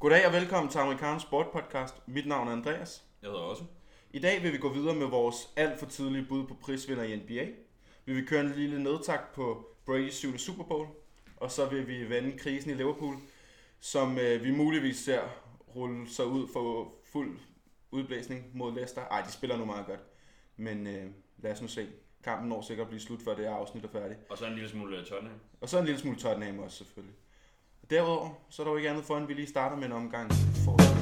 Goddag og velkommen til Amerikansk Sport Podcast. Mit navn er Andreas. Jeg hedder også. I dag vil vi gå videre med vores alt for tidlige bud på prisvinder i NBA. Vi vil køre en lille nedtakt på Brady's 7. Super Bowl. Og så vil vi vende krisen i Liverpool, som øh, vi muligvis ser rulle sig ud for fuld udblæsning mod Leicester. Ej, de spiller nu meget godt. Men øh, lad os nu se. Kampen når sikkert at blive slut, før det her afsnit er færdigt. Og så en lille smule uh, Tottenham. Og så en lille smule Tottenham også selvfølgelig. Derudover, så er der jo ikke andet for, end vi lige starter med en omgang Force.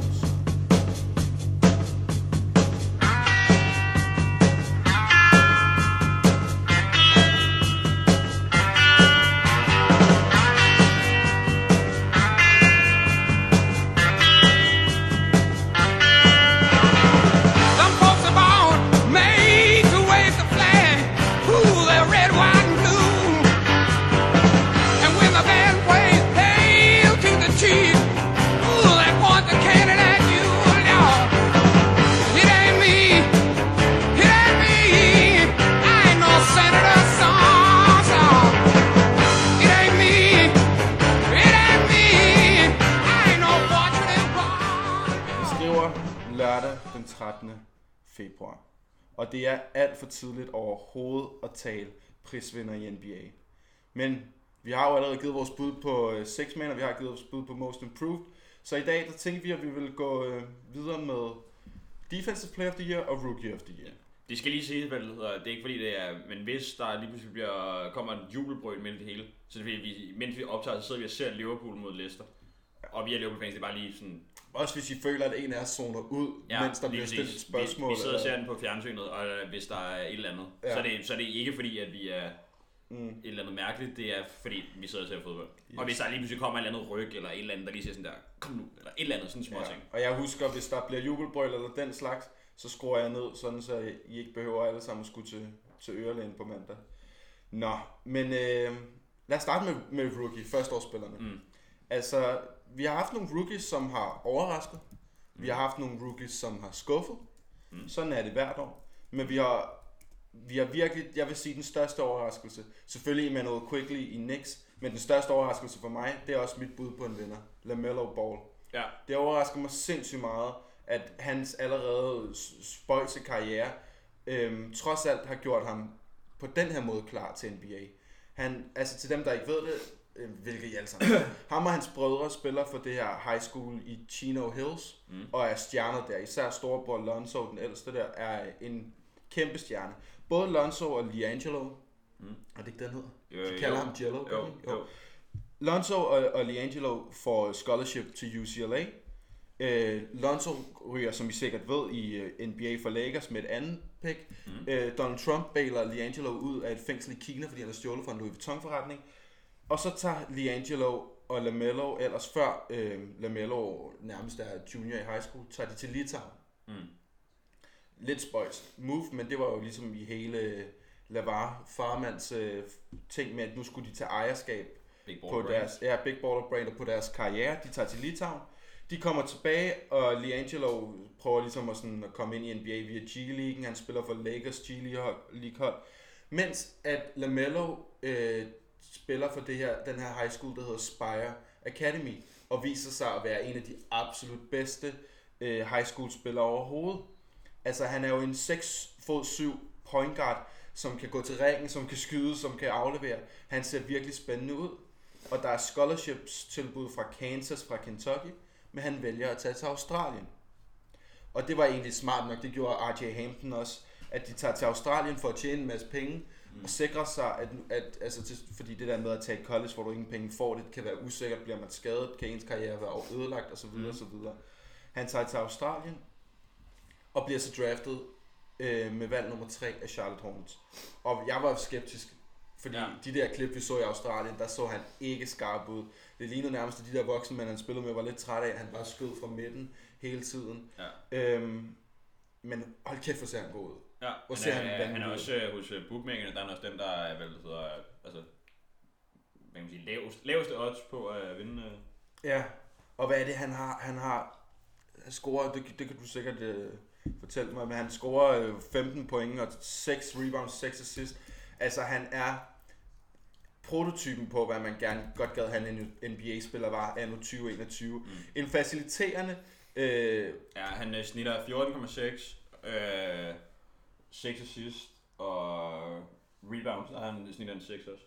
At tale prisvinder i NBA. Men vi har jo allerede givet vores bud på øh, Six Man, og vi har givet vores bud på Most Improved. Så i dag, der tænkte vi, at vi vil gå øh, videre med Defensive Player of the Year og Rookie of the Year. Det skal lige sige, hvad det hedder. Det er ikke fordi, det er... Men hvis der lige pludselig bliver, kommer en jubelbrøl mellem det hele, så det vi, mens vi optager, så sidder vi og ser Liverpool mod Leicester. Og vi er Liverpool-fans, det er bare lige sådan... Også hvis I føler, at en af os zoner ud, ja, mens der bliver stillet et spørgsmål. Vi, vi sidder og ser den på fjernsynet, og øh, hvis der er et eller andet, ja. så, er det, så er det ikke fordi, at vi er Mm. et eller andet mærkeligt. Det er fordi, vi sidder og ser fodbold. Yes. Og hvis der lige pludselig kommer et eller andet ryg, eller et eller andet, der lige siger sådan der, kom nu, eller et eller andet sådan små Ja. ting. Og jeg husker, hvis der bliver jubelbrøl eller den slags, så skruer jeg ned, sådan så I ikke behøver alle sammen at skulle til, til ørelægen på mandag. Nå, men øh, lad os starte med, med rookie, førsteårsspillerne. Mm. Altså, vi har haft nogle rookies, som har overrasket. Vi har haft nogle rookies, som har skuffet. Mm. Sådan er det hvert år. Men vi har, vi har virkelig, jeg vil sige, den største overraskelse. Selvfølgelig Emmanuel Quickly i Knicks, men den største overraskelse for mig, det er også mit bud på en vinder. LaMelo Ball. Ja. Det overrasker mig sindssygt meget, at hans allerede spøjse karriere, øhm, trods alt har gjort ham på den her måde klar til NBA. Han, altså til dem, der ikke ved det, hvilket I alle sammen ham og hans brødre spiller for det her high school i Chino Hills, mm. og er stjerner der. Især storebror Lonzo, den ældste der, er en kæmpe stjerne. Både Lonzo og Liangelo, mm. er det ikke den hedder? Jo, De kalder jo. ham Jello, Jo, jo. Lonzo og, og Liangelo får scholarship til UCLA. Øh, Lonzo ryger, som I sikkert ved, i uh, NBA for Lakers med et andet pick. Mm. Øh, Donald Trump bailer Liangelo ud af et fængsel i Kina, fordi han har stjålet fra en Louis Vuitton forretning. Og så tager Liangelo og LaMelo, ellers før øh, LaMelo nærmest er junior i high school, tager de til Litauen. Mm. Lidt spøjs move, men det var jo ligesom i hele Lavar farmands øh, ting med, at nu skulle de tage ejerskab Big på Baller deres, ja, Big Baller Brand og på deres karriere. De tager til Litauen. De kommer tilbage, og Liangelo prøver ligesom at, sådan, at komme ind i NBA via G-League. Han spiller for Lakers G-League hold. Mens at LaMelo øh, spiller for det her, den her high school, der hedder Spire Academy, og viser sig at være en af de absolut bedste øh, high school spillere overhovedet. Altså han er jo en 6 fod 7 point guard, som kan gå til ringen, som kan skyde, som kan aflevere. Han ser virkelig spændende ud. Og der er scholarships tilbud fra Kansas, fra Kentucky, men han vælger at tage til Australien. Og det var egentlig smart nok, det gjorde RJ Hampton også, at de tager til Australien for at tjene en masse penge og sikre sig, at, at altså til, fordi det der med at tage college, hvor du ingen penge får, det kan være usikkert, bliver man skadet, kan ens karriere være ødelagt osv. Mm. osv. Han tager til Australien, og bliver så draftet øh, med valg nummer 3 af Charlotte Hornets. Og jeg var skeptisk, fordi ja. De der klip, vi så i Australien, der så han ikke skarp ud. Det lignede nærmest, at de der voksne mænd, han spillede med, var lidt træt af, han bare skød fra midten hele tiden. Ja. Øhm, men hold kæft, hvor ser han god ud. Ja, Hvor han ser er, han han, han er også øh, hos øh, bookmakerne, der er også dem, der er vel, hedder, altså, hvad kan man sige, lavest, laveste odds på at vinde. øh. Ja, og hvad er det, han har? Han har scoret, det, det kan du sikkert øh, fortælle mig, men han scorer øh, 15 point og 6 rebounds, 6 assists. Altså han er prototypen på, hvad man gerne godt gad have en NBA-spiller var anno 2021. Mm. En faciliterende, øh, Ja, han øh, snitter 14,6, øh, 6 assist og rebounds, og han snitter en 6 også.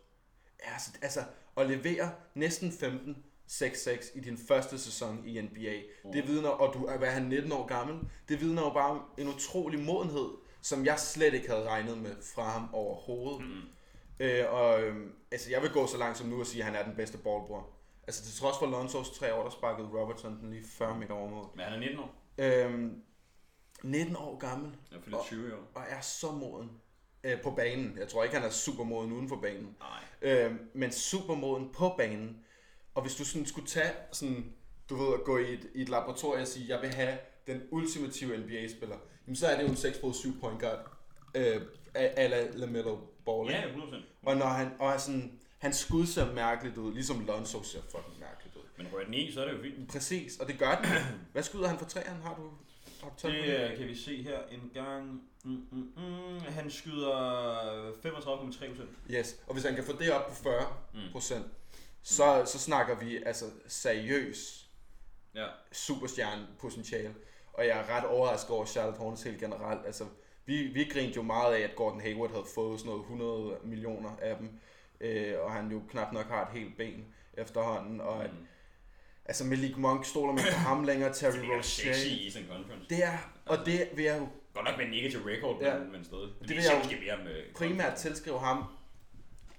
ja, altså, altså at levere næsten 15 6-6 i din første sæson i NBA. Mm. Det vidner, og du er, hvad han, 19 år gammel, det vidner jo bare om en utrolig modenhed, som jeg slet ikke havde regnet med fra ham overhovedet. Mm. Øh, og øh, altså, jeg vil gå så langt som nu at sige, at han er den bedste ballbror. Altså til trods for Lonzos tre år, der sparkede Robertson den lige 40 meter over mål. Men han er 19 år. Øhm, 19 år gammel Jeg er fyldt 20 i år. og er så moden øh, på banen. Jeg tror ikke, han er super moden uden for banen. Nej. Øh, men super moden på banen. Og hvis du sådan skulle tage sådan, du ved, at gå i et, i et laboratorium og sige, jeg vil have den ultimative NBA-spiller, jamen så er det jo en 6 fod 7 point guard, øh, a la LaMelo Ball. Ja, 100%. Og når han, og er sådan, hans skud ser mærkeligt ud, ligesom Lonzo ser fucking mærkeligt ud. Men rører den i, så er det jo fint. Præcis, og det gør den. Hvad skyder han for træerne? Har du, Det øh, kan vi se her en gang. Mm, mm, mm. Han skyder 35,3%. Yes, og hvis han kan få det op på 40 Mm. procent, så, så snakker vi altså seriøs Ja. superstjerne potentiale. Og jeg er ret overrasket over Charlotte Hornets helt generelt. Altså, vi, vi grinte jo meget af, at Gordon Hayward havde fået sådan noget 100 millioner af dem. Øh, og han jo knap nok har et helt ben efterhånden. Og at, Mm. Altså Malik Monk stoler man på ham længere, Terry Det er sexy Rozier. i Eastern Conference. Det er, og det vil jeg jo Godt nok med en negativ record, Ja. men, men stadig. Det, vil det jeg jeg jo mere med primært tilskrive ham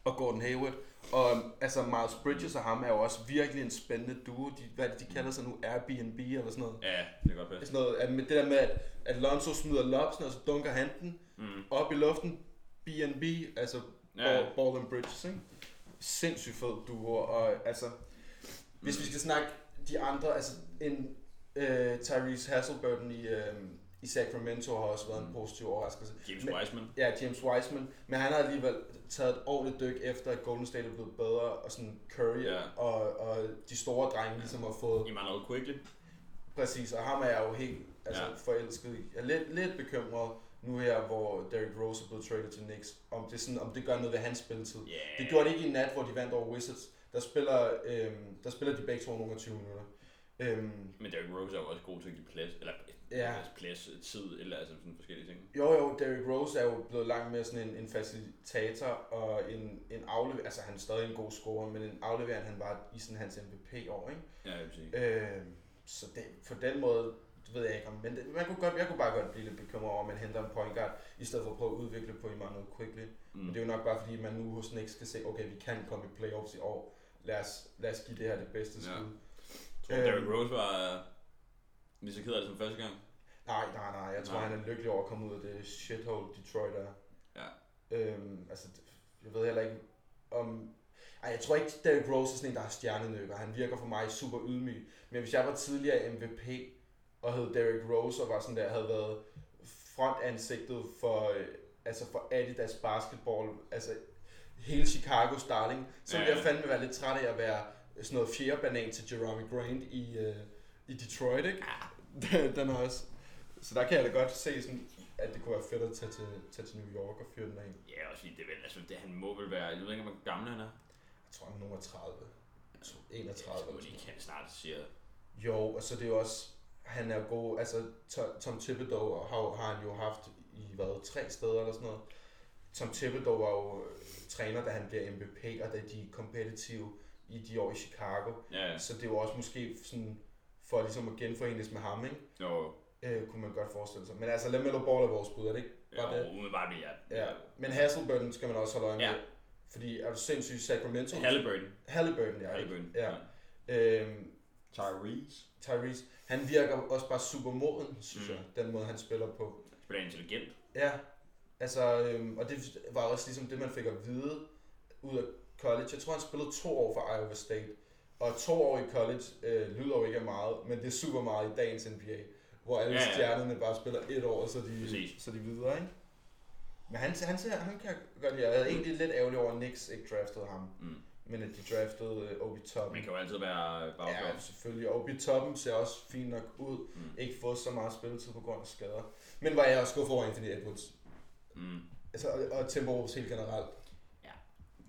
og Gordon Hayward. Og altså Miles Bridges og ham er jo også virkelig en spændende duo. De, hvad er det, de kalder sig nu? Airbnb eller sådan noget. Ja, det kan godt passe. Sådan noget, at med det der med, at, Alonso smider lobsen, og så dunker han den Mm. op i luften. B&B, altså Ja. ja. ball and bridges, ikke? Sindssygt fed duo, og altså, hvis vi skal snakke de andre, altså en uh, Tyrese Hasselburton i, uh, i Sacramento har også været en positiv overraskelse. James Men- Wiseman. Ja, James Wiseman, men han har alligevel taget et ordentligt dyk efter, at Golden State er blevet bedre, og sådan Curry Ja. og, og de store drenge ligesom har fået Emmanuel Quickly. Præcis, og ham er jeg jo helt altså, Ja. ja. forelsket i. Jeg er lidt, lidt bekymret nu her, hvor Derrick Rose er blevet traded til Knicks, om det, sådan, om det gør noget ved hans spilletid. Yeah. Det gjorde det ikke i nat, hvor de vandt over Wizards. Der spiller, øhm, der spiller de begge to nogle af 20 minutter. Øhm, Men Derrick Rose er jo også god til at give plads, eller Ja. plads, tid, eller altså sådan forskellige ting. jo jo, Derrick Rose er jo blevet langt mere sådan en, en facilitator og en, en aflever, altså han er stadig en god scorer, men en aflevering han var i sådan hans MVP-år, ikke? Ja, jeg vil sige. Øh, så det, på den måde, ved jeg ikke om, men det, man kunne godt, jeg kunne bare godt blive lidt bekymret over, at man henter en point guard, i stedet for at prøve at udvikle på Emmanuel Quickly. Mm. Men det er jo nok bare fordi, man nu hos Knicks skal se, okay, vi kan komme i playoffs i år. Lad os, lad os give det her det bedste Ja. skud. Tror du, Derrick Rose var øh, lige så ked af det som første gang? Nej, nej, nej, jeg tror, Nej. han er lykkelig over at komme ud af det shithole, Detroit er. Ja. Øhm, altså, jeg ved heller ikke om... Ej, jeg tror ikke, Derrick Rose er sådan en, der er stjernenykker. Han virker for mig super ydmyg. Men hvis jeg var tidligere MVP, og hed Derrick Rose, og var sådan der, havde været frontansigtet for, øh, altså for Adidas basketball, altså hele Chicago's darling, så ville Ja, jeg ja. fandme være lidt træt af at være sådan noget fjerde banan til Jeremy Grant i, øh, i Detroit, ikke? Den er også... Så der kan jeg da godt se sådan, at det kunne være fedt at tage til, tage til New York og fyre den af. Ja, også fordi det vel, altså det, han må vel være, jeg ved ikke, hvor gammel han er. Jeg tror, han er nummer 30. Jeg tror, 31. Jeg tror, eller de sådan kan snart siger. Jo, og så det er jo også... Han er god... Altså, To- Tom Thibodeau har, har han jo haft i, hvad, tre steder eller sådan noget. Tom Thibodeau var jo øh, træner, da han bliver MVP, og da de er competitive i de år i Chicago. Ja, ja. Så det er jo også måske sådan, for ligesom at genforenes med ham, ikke? Jo, Øh, kunne man godt forestille sig. Men altså, LaMelo Ball er vores bud, er det ikke? Var det? jo, umiddelbart vil jeg. Ja, men Hasselburton skal man også holde øje med. Ja. Fordi er du sindssygt Sacramento? Halliburton. Halliburton, ja. Halliburton. Ja. Øhm, Tyrese. Tyrese, han virker også bare super moden, synes Mm. jeg, den måde han spiller på. Spiller intelligent. Ja, altså, øhm, og det var også ligesom det, man fik at vide ud af college. Jeg tror, han spillede to år for Iowa State. Og to år i college øh, lyder jo ikke af meget, men det er super meget i dagens NBA. Hvor alle Ja, ja, stjernerne bare spiller et år, så de, Præcis. så de er videre, ikke? Men han, han, ser, han kan godt lide. Jeg er egentlig lidt ærgerlig over, at Knicks ikke draftede ham. Mm. Men at de draftede øh, Obi Toppen. Man kan jo altid være bagfra. Ja, selvfølgelig. Obi Toppen ser også fint nok ud. Mm. Ikke fået så meget spilletid på grund af skader. Men var jeg også skuffet over Anthony Edwards. Mm. Altså, og, og Timberwolves helt generelt.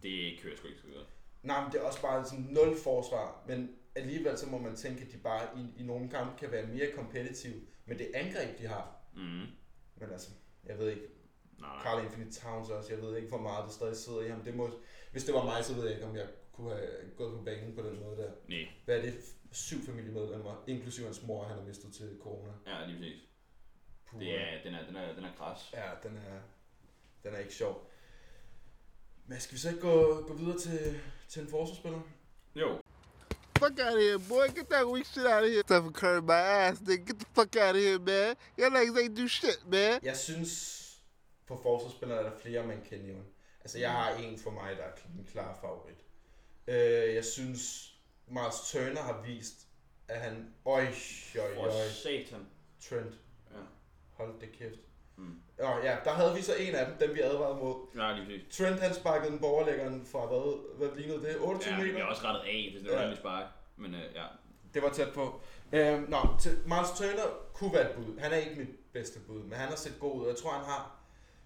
Det kører sgu ikke så godt. Nej, men det er også bare sådan nul forsvar, men alligevel så må man tænke, at de bare i, i nogle kampe kan være mere kompetitive med det angreb, de har. Mm. Men altså, jeg ved ikke, Nej. Carl Anthony Towns også, jeg ved ikke, hvor meget det stadig sidder i ham. Det må, hvis det var mig, så ved jeg ikke, om jeg kunne have gået på banen på den måde der. Nej, Hvad er det? Syv familiemedlemmer, inklusive hans mor, han har mistet til corona. ja, lige præcis. Puh. Det er, den er, den er, den er kras. Ja, den er, den er ikke sjov. Men skal vi så ikke gå, gå videre til, til en forsvarsspiller? Jo, Fuck out of here, boy. Get that weak shit out of here. Stephen Curry, my ass, nigga. Get the fuck out of here, man. Your legs ain't do shit, man. Jeg synes, på forsvarsspillere er der flere, man kan nævne. Altså, jeg har en for mig, der er en klar favorit. Øh, jeg synes, Miles Turner har vist, at han... Øj, øj, for øj. satan. Trent. Ja. Hold det kæft. Mm. Nå ja, der havde vi så en af dem, dem vi advarede mod. Ja, lige præcis. Trent han sparkede den på overlæggeren fra hvad, hvad lignede det? 28 Ja, det meter? også rettet af, hvis det var ja. spark. Men øh, ja, Det var tæt på. Øhm, nå, til Miles Turner kunne være et bud. Han er ikke mit bedste bud, men han har set god ud. Jeg tror, han har,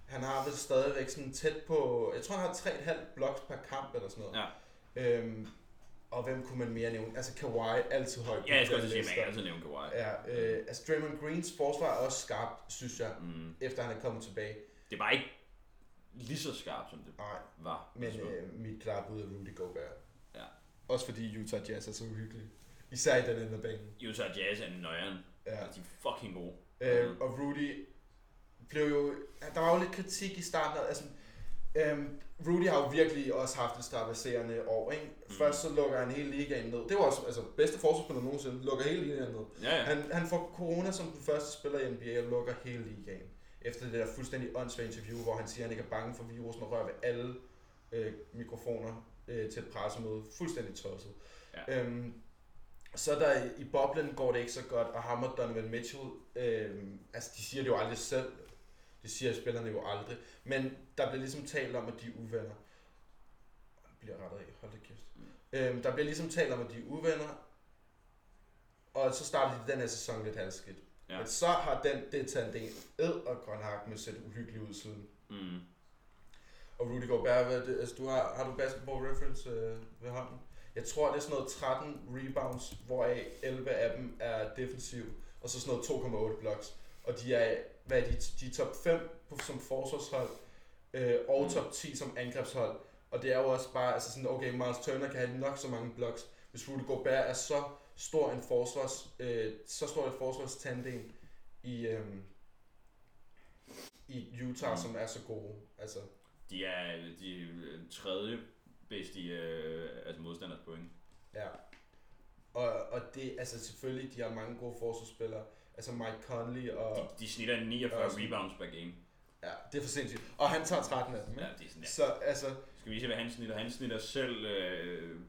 han har vel stadigvæk sådan tæt på... Jeg tror, han har 3,5 blocks per kamp eller sådan noget. ja. Øhm, og hvem kunne man mere nævne? Altså Kawhi, altid højt. ja jeg skulle også sige, man kan altid nævne Kawhi. Ja, øh, altså Draymond Greens forsvar er også skarpt, synes jeg, Mm. efter han er kommet tilbage. Det bare ikke lige så skarpt, som det Nej, var. men øh, mit klare bud er Rudy Gobert. Ja. Også fordi Utah Jazz er så uhyggelig. Især i den ende af banen. Utah Jazz er nøjeren. Ja. De er fucking gode. Øh, og Rudy blev jo... Der var jo lidt kritik i starten. Altså, øhm, Rudy har jo virkelig også haft et stabiliserende år. Ikke? Mm. Først så lukker han hele ligaen ned. Det var også altså, bedste forsvarsspiller nogensinde. Lukker hele ligaen ned. Ja, ja. Han, han får corona som den første spiller i NBA og lukker hele ligaen. Efter det der fuldstændig åndssvage interview, hvor han siger, at han ikke er bange for virusen og rører ved alle øh, mikrofoner øh, til et pressemøde. Fuldstændig tosset. Ja. Øhm, så der i, i boblen går det ikke så godt, og ham og Donovan Mitchell, øhm, altså de siger det jo aldrig selv, det siger spillerne jo aldrig, men der bliver ligesom talt om, at de er uvenner. Bliver rettet af, hold da kæft. Mm. Øhm, der bliver ligesom talt om, at de er uvenner, og så starter de den her sæson lidt halvskidt. Ja. Men så har den, det taget en ed og grøn hak med sætte uhyggeligt ud siden. Mm. Og Rudy Gobert, hvad det, altså du har, har du basketball reference øh, ved hånden? Jeg tror, det er sådan noget 13 rebounds, hvoraf 11 af dem er defensiv, og så sådan noget 2,8 blocks. Og de er, hvad er de, de er top 5 på, som forsvarshold, øh, og Mm. top 10 som angrebshold. Og det er jo også bare, altså sådan, okay, Miles Turner kan have nok så mange blocks. Hvis Rudy Gobert er så stor en forsvars, øh, så stor et forsvarstandem i, øh, i Utah, Mm. som er så gode. Altså, De er de tredje bedst i øh, altså modstanders point. Ja. Og, og det, altså selvfølgelig, de har mange gode forsvarsspillere. Altså Mike Conley og... De, de snitter 49 Ja, sådan- rebounds per game. Ja, det er for sindssygt. Og han tager 13 af dem, ikke? Ja, det er sådan der. Så altså, Skal vi se, hvad han snitter? Han snitter selv øh,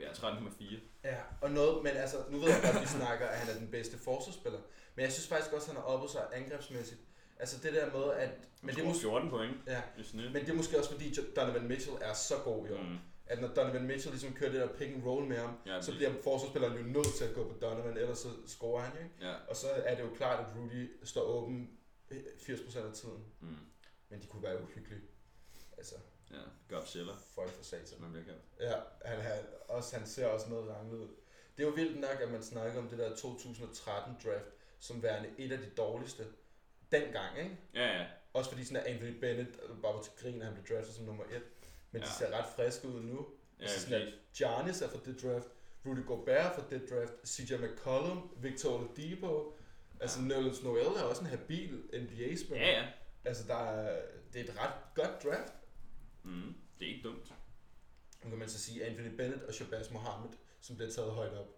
ja, 13,4. ja, og noget, men altså, nu ved jeg godt, at vi snakker, at han er den bedste forsvarsspiller. Men jeg synes faktisk også, at han har oppet sig angrebsmæssigt. Altså det der med, at... Men det, er måske... måske, 14 point ja, snit. men det er måske også fordi Donovan Mitchell er så god i år. Mm. At når Donovan Mitchell ligesom kører det der pick and roll med ham, Ja, så bliver forsvarsspilleren jo nødt til at gå på Donovan, ellers så scorer han jo ikke. Ja. Og så er det jo klart, at Rudy står åben øh, 80% af tiden. Mm. Men de kunne være uhyggelige. Altså, Ja, Godzilla, folk for satan. man bliver kaldt. Ja, han, han, også, han ser også noget ranglet ud. Det er jo vildt nok, at man snakker om det der 2013 draft, som værende et af de dårligste dengang, ikke? Ja, ja. Også fordi sådan at Anthony Bennett bare var til grin, at han blev draftet som nummer et. Men ja. de ser ret friske ud nu. Ja, altså sådan, at Giannis er fra det draft, Rudy Gobert er fra det draft, CJ McCollum, Victor Oladipo, altså Ja. Nerlens Noel er også en habil NBA-spiller. Ja, ja. Altså, der er, det er et ret godt draft. Mm. Det er ikke dumt. Nu kan man så sige Anthony Bennett og Shabazz Mohammed, som bliver taget højt op.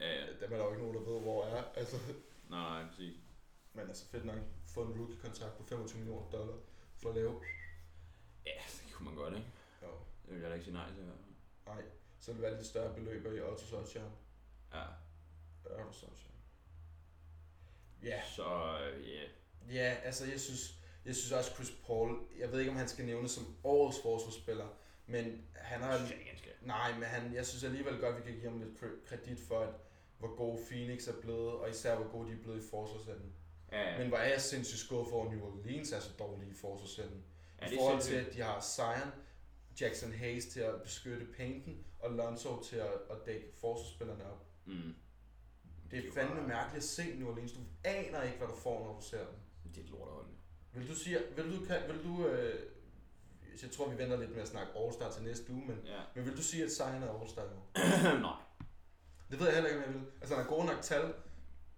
Ja, ja. Dem er der jo ikke nogen, der ved, hvor er. Altså, Nej, nej, præcis. men altså fedt nok få en rookie-kontrakt på 25 millioner dollar for at lave. Ja, det kunne man godt, ikke? Det vil jeg da ikke sige nej til. i hvert fald. nej. Så vil det være lidt større beløber i Otto Sunshine. Ja. Otto Sunshine. Ja, Så, ja. ja, altså jeg synes, jeg synes også Chris Paul, jeg ved ikke om han skal nævnes som årets forsvarsspiller, men han har... Jeg ikke, han skal. Nej, men han, jeg synes alligevel godt, vi kan give ham lidt kre- kredit for, at, hvor god Phoenix er blevet, og især hvor gode de er blevet i forsvarsenden. Ja, ja. Men hvor er jeg sindssygt skuffet for, at New Orleans er så dårlige i forsvarsenden. ja, I forhold til, at de har Zion, Jackson Hayes til at beskytte painten, og Lonzo til at, at dække forsvarsspillerne op. Mm. Det er jo fandme bare- mærkeligt at se New Orleans. Du aner ikke, hvad du får, når du ser dem. Det er et lortehold. Vil du sige, vil du, kan, vil du øh, jeg tror, vi venter lidt med at snakke All-Star til næste uge, men, Ja. men vil du sige, at Zion er All-Star år? Nej. Det ved jeg heller ikke, om jeg vil. Altså, han har gode nok tal,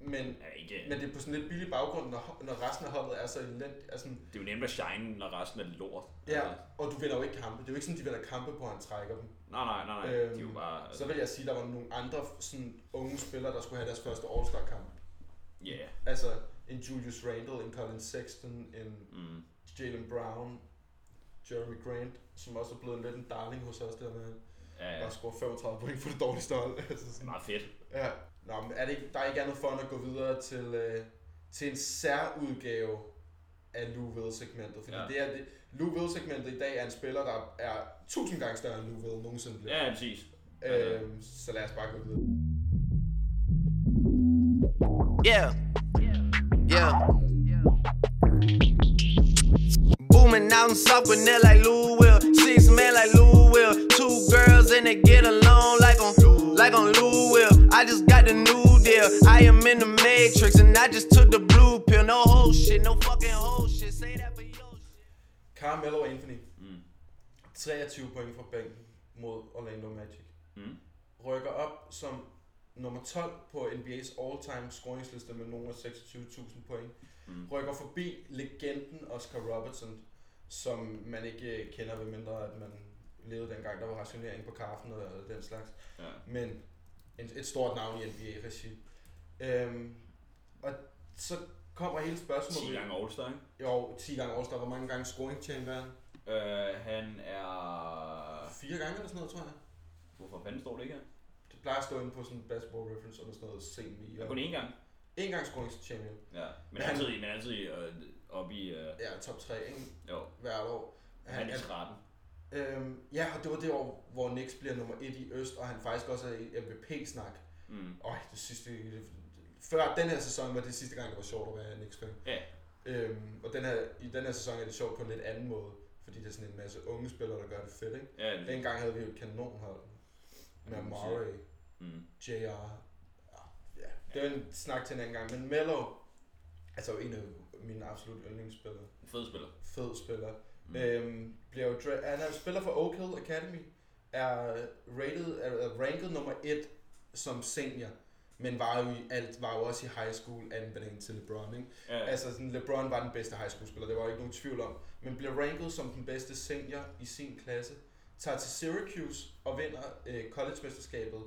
men, Ja, ikke. men det er på sådan lidt billig baggrund, når, når resten af holdet er så elendigt. Altså, Det er jo nemt at shine, når resten er lort. ja, Altså, og du vinder jo ikke kampe. Det er jo ikke sådan, de vinder kampe på, at han trækker dem. nej, nej, nej, nej. Øhm, de er jo bare... Altså, Så vil jeg sige, at der var nogle andre sådan, unge spillere, der skulle have deres første All-Star-kamp. Ja. Yeah. Altså en Julius Randle, en Colin Sexton, en Mm. Jalen Brown, Jeremy Grant, som også er blevet lidt en darling hos os, der med Ja, ja. bare score 35 point for det dårligste hold. altså Det er sådan. meget fedt. Ja. Nå, men er det ikke, der er ikke andet for end at gå videre til, øh, til en særudgave af Lou Will-segmentet. Fordi Ja. det er det, Lou Will-segmentet i dag er en spiller, der er tusind gange større end Lou Will nogensinde bliver. Ja, præcis. Øhm, så lad os bare gå videre. Yeah. Yeah. Booming out in South Gwinnett like Lou Will. Six men like Lou Will. Two girls and they get along like on like on Lou Will. I just the new deal. I am in the matrix and I just took the blue pill. No whole shit, no fucking whole shit. Say that for your shit. Carmelo Anthony. Mm. 23 point fra bænken mod Orlando Magic. Mm. Rykker op som nummer 12 på NBA's all-time scoringsliste med nogle af 26.000 point. Mm. Rykker forbi legenden Oscar Robertson, som man ikke øh, kender ved mindre, at man levede dengang, der var rationering på kaffen og den slags. Ja. Men en, et stort navn i NBA-regi. Øhm, og så kommer hele 10 spørgsmålet. gange All-Star, ikke? Jo, 10 gange All-Star. Hvor mange gange scoring champ er han? Øh, han er... Fire gange eller sådan noget, tror jeg. Hvorfor fanden står det ikke her? Det plejer at stå inde på sådan en basketball reference eller sådan noget semi. Ja. Kun én gang. En gang scoring champion. Ja. Men Men han- altid, i- men altid øh, op i... Øh, Ja, top 3, ikke? jo, Hvert år. han er i 13. øhm, ja, og det var det år, hvor Knicks bliver nummer 1 i Øst, og han faktisk også er i MVP-snak. Mm. Øj, det sidste... Før den her sæson var det sidste gang, det var sjovt at være Knicks-fan. Ja. Øhm, og den her, i den her sæson er det sjovt på en lidt anden måde, fordi det er sådan en masse unge spillere, der gør det fedt, ikke? Ja, det, Dengang havde vi jo et kanonhold med Ja, Murray, mm. JR. Ja, det er en snak til en anden gang. Men Mello, altså en af mine absolut yndlingsspillere, fed spiller. fed spiller, Mm. øhm, bliver jo dra- han er spiller for Oak Hill Academy, er rated, er, er ranket nummer 1 som senior, men var jo i alt, var jo også i high school banan til LeBron, ikke? Ja, Altså sådan, LeBron var den bedste high school spiller, det var ikke nogen tvivl om, men blev ranket som den bedste senior i sin klasse, tager til Syracuse og vinder øh, college-mesterskabet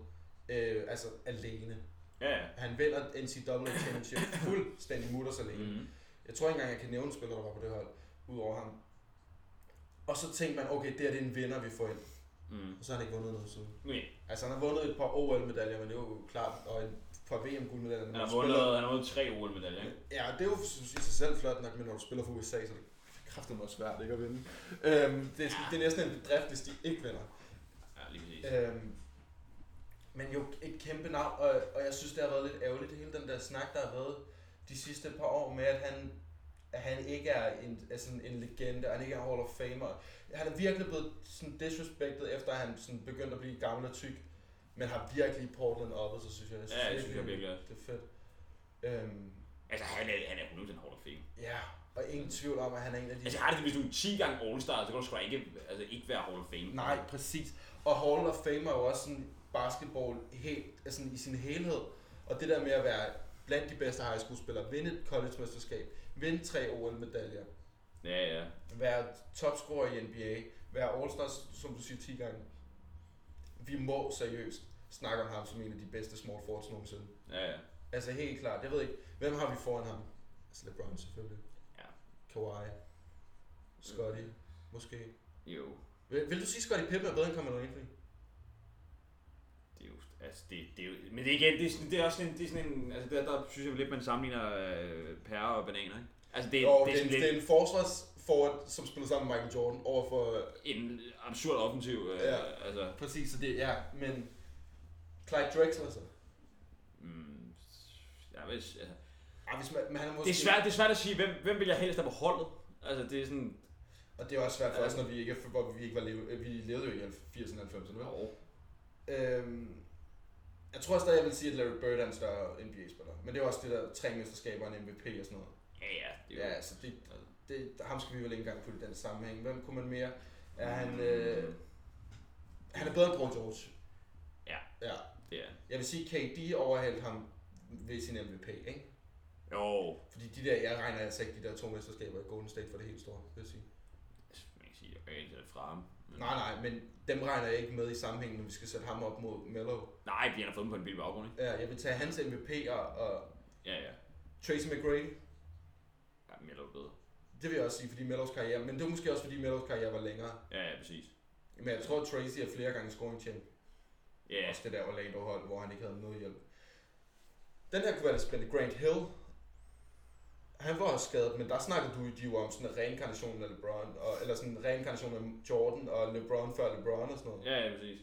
øh, altså alene. ja, ja. Han vinder NCAA Championship fuldstændig mutters alene. Mm. Mm. Jeg tror ikke engang, jeg kan nævne spillere, der var på det hold, udover ham. Og så tænkte man, okay, det her det er en vinder, vi får ind. Mm. Og så har han ikke vundet noget siden. Okay. Altså, han har vundet et par OL-medaljer, men det er jo klart, og et par VM-guldmedaljer. Han har vundet, han har vundet tre OL-medaljer, ikke? Ja, det er jo i sig selv flot nok, men når du spiller for USA, så er det kraftigt meget svært ikke at vinde. Øhm, det, er, det er næsten en bedrift, hvis de ikke vinder. Ja, lige præcis. Øhm, men jo et kæmpe navn, og, og jeg synes, det har været lidt ærgerligt, det hele den der snak, der har været de sidste par år med, at han, at han ikke er en, er sådan en legende, og han ikke er Hall of Famer. Han er virkelig blevet sådan disrespected, efter at han sådan begyndte at blive gammel og tyk, men har virkelig Portland oppe, så synes jeg. jeg Ja, det synes jeg virkelig. Det er fedt. Øhm, Altså, han er, han er 100% Hall of Fame. ja, og ingen tvivl om, at han er en af de... Altså, jeg har det, hvis du er 10 gange All-Star, så kan du sgu ikke, altså, ikke være Hall of Fame. Nej, præcis. Og Hall of Fame er jo også sådan basketball helt, altså i sin helhed. Og det der med at være blandt de bedste high school spillere, vinde et college-mesterskab, vinde tre OL-medaljer, Ja, ja. være topscorer i NBA, være All-Stars, som du siger 10 gange. Vi må seriøst snakke om ham som en af de bedste small forwards nogensinde. Ja, ja. Altså helt klart, jeg ved ikke, hvem har vi foran ham? Altså LeBron selvfølgelig. Ja. Kawhi. Scotty, måske. Jo. Vil, vil du sige, Scotty Pippen er bedre end Carmelo Anthony? Det er altså, det, det er jo, men det er igen, det er, sådan, det er også sådan en, det er sådan en, altså der, der synes jeg lidt, man sammenligner øh, pærer og bananer, ikke? Altså det, Jo, det, det, er er, sådan en, lidt det er en forsvarsforward, som spiller sammen med Michael Jordan over for... en absurd offensiv, øh, Ja. altså, Præcis, så det ja, men... Clyde Drexler så. mm, jeg ved, altså, Ja, hvis man, men han er måske... det, er svært, det er svært at sige, hvem, hvem vil jeg helst have på holdet? Altså det er sådan, Og det er også svært for os, når vi ikke, er, hvor vi ikke var leve, vi levede jo i 80'erne og 90'erne, vel? Øhm, jeg tror stadig, jeg vil sige, at Larry Bird er en større NBA-spiller. Men det er også det der tre mesterskaber og en MVP og sådan noget. Ja, ja. Det er jo, Ja, altså det, det, ham skal vi vel ikke engang putte i den sammenhæng. Hvem kunne man mere? Er han... Øh, han er bedre end Paul George. Ja. Ja. det er. Jeg vil sige, KD overhældte ham ved sin MVP, ikke? Jo, Fordi de der, jeg regner altså ikke de der to mesterskaber i Golden State for det helt store, vil jeg sige. kan sige, jeg kan ikke tage det fra ham. Nej, nej, men dem regner jeg ikke med i sammenhængen, når vi skal sætte ham op mod Melo. Nej, fordi han har fået dem på en billig baggrund, ikke? Ja, jeg vil tage hans MVP og, og Ja, ja. Tracy McGrady. Ja, Melo er bedre. Det vil jeg også sige, fordi Melos karriere, men det er måske også fordi Melos karriere var længere. Ja, ja, præcis. Men jeg tror, at Tracy er flere gange scoring champ. Ja, Også det der Orlando hold, hvor han ikke havde noget hjælp. Den her kunne være spændende. Grant Hill. Han var også skadet, men der snakkede du de jo om sådan en reinkarnation af LeBron, og, eller sådan en reinkarnation af Jordan og LeBron før LeBron og sådan noget. ja, ja, præcis.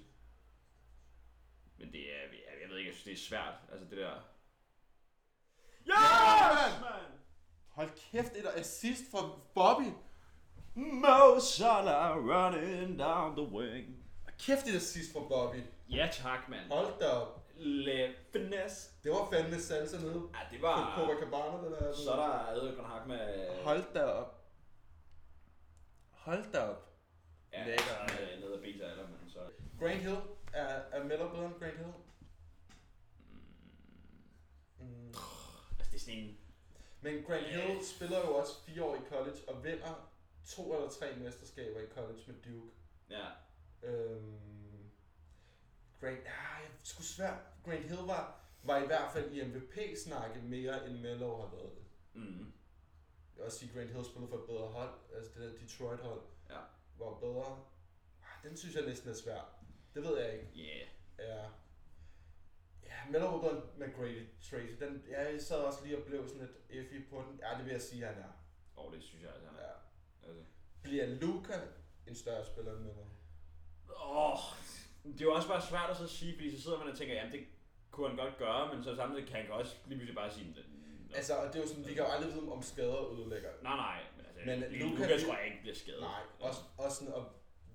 Men det er, jeg, jeg ved ikke, jeg synes, det er svært. Altså det der... Yes, man! Hold kæft, et assist fra Bobby. Mo Salah running down the wing. Kæft, et assist fra Bobby. Ja tak, mand. Hold da op. Le finesse. Det var fandme salsa nede Ja, det på var... Copacabana, den der. Så er der Adrian Hak med... Hold da op. Hold da op. Ja, Lækker. så er det nede af beta eller men så... Grant Hill er, er Miller bedre end Grant Hill? Mm. Altså det er sådan en... Men Grant Hill spiller jo også fire år i college og vinder to eller tre mesterskaber i college med Duke. Ja. Øhm, Grant, ah, jeg sgu svært. Grant Hill var, var i hvert fald i MVP-snakke mere end Melo har været det. Mm. Jeg vil også sige, at Grant Hill spillede for et bedre hold. Altså det der Detroit-hold Ja. var bedre. Ah, Den synes jeg næsten er svær. Det ved jeg ikke. Yeah. Ja. Ja, Melo var bedre end McGrady Tracy. Den, ja, jeg sad også lige og blev sådan lidt iffy på den. Ja, det vil jeg sige, han er. Og det synes jeg, altså, han er. Ja. Altså. Bliver Luca en større spiller end Melo? Åh, det er jo også bare svært at så sige, fordi så sidder man og tænker, jamen det kunne han godt gøre, men så samtidig kan han også lige pludselig bare sige, "Nå." Altså, og det er jo sådan, vi kan jo aldrig vide, om skader ødelægger. nej, nej, men altså, Men Luka Luka, tror jeg ikke bliver skadet. Nej, også, også sådan, og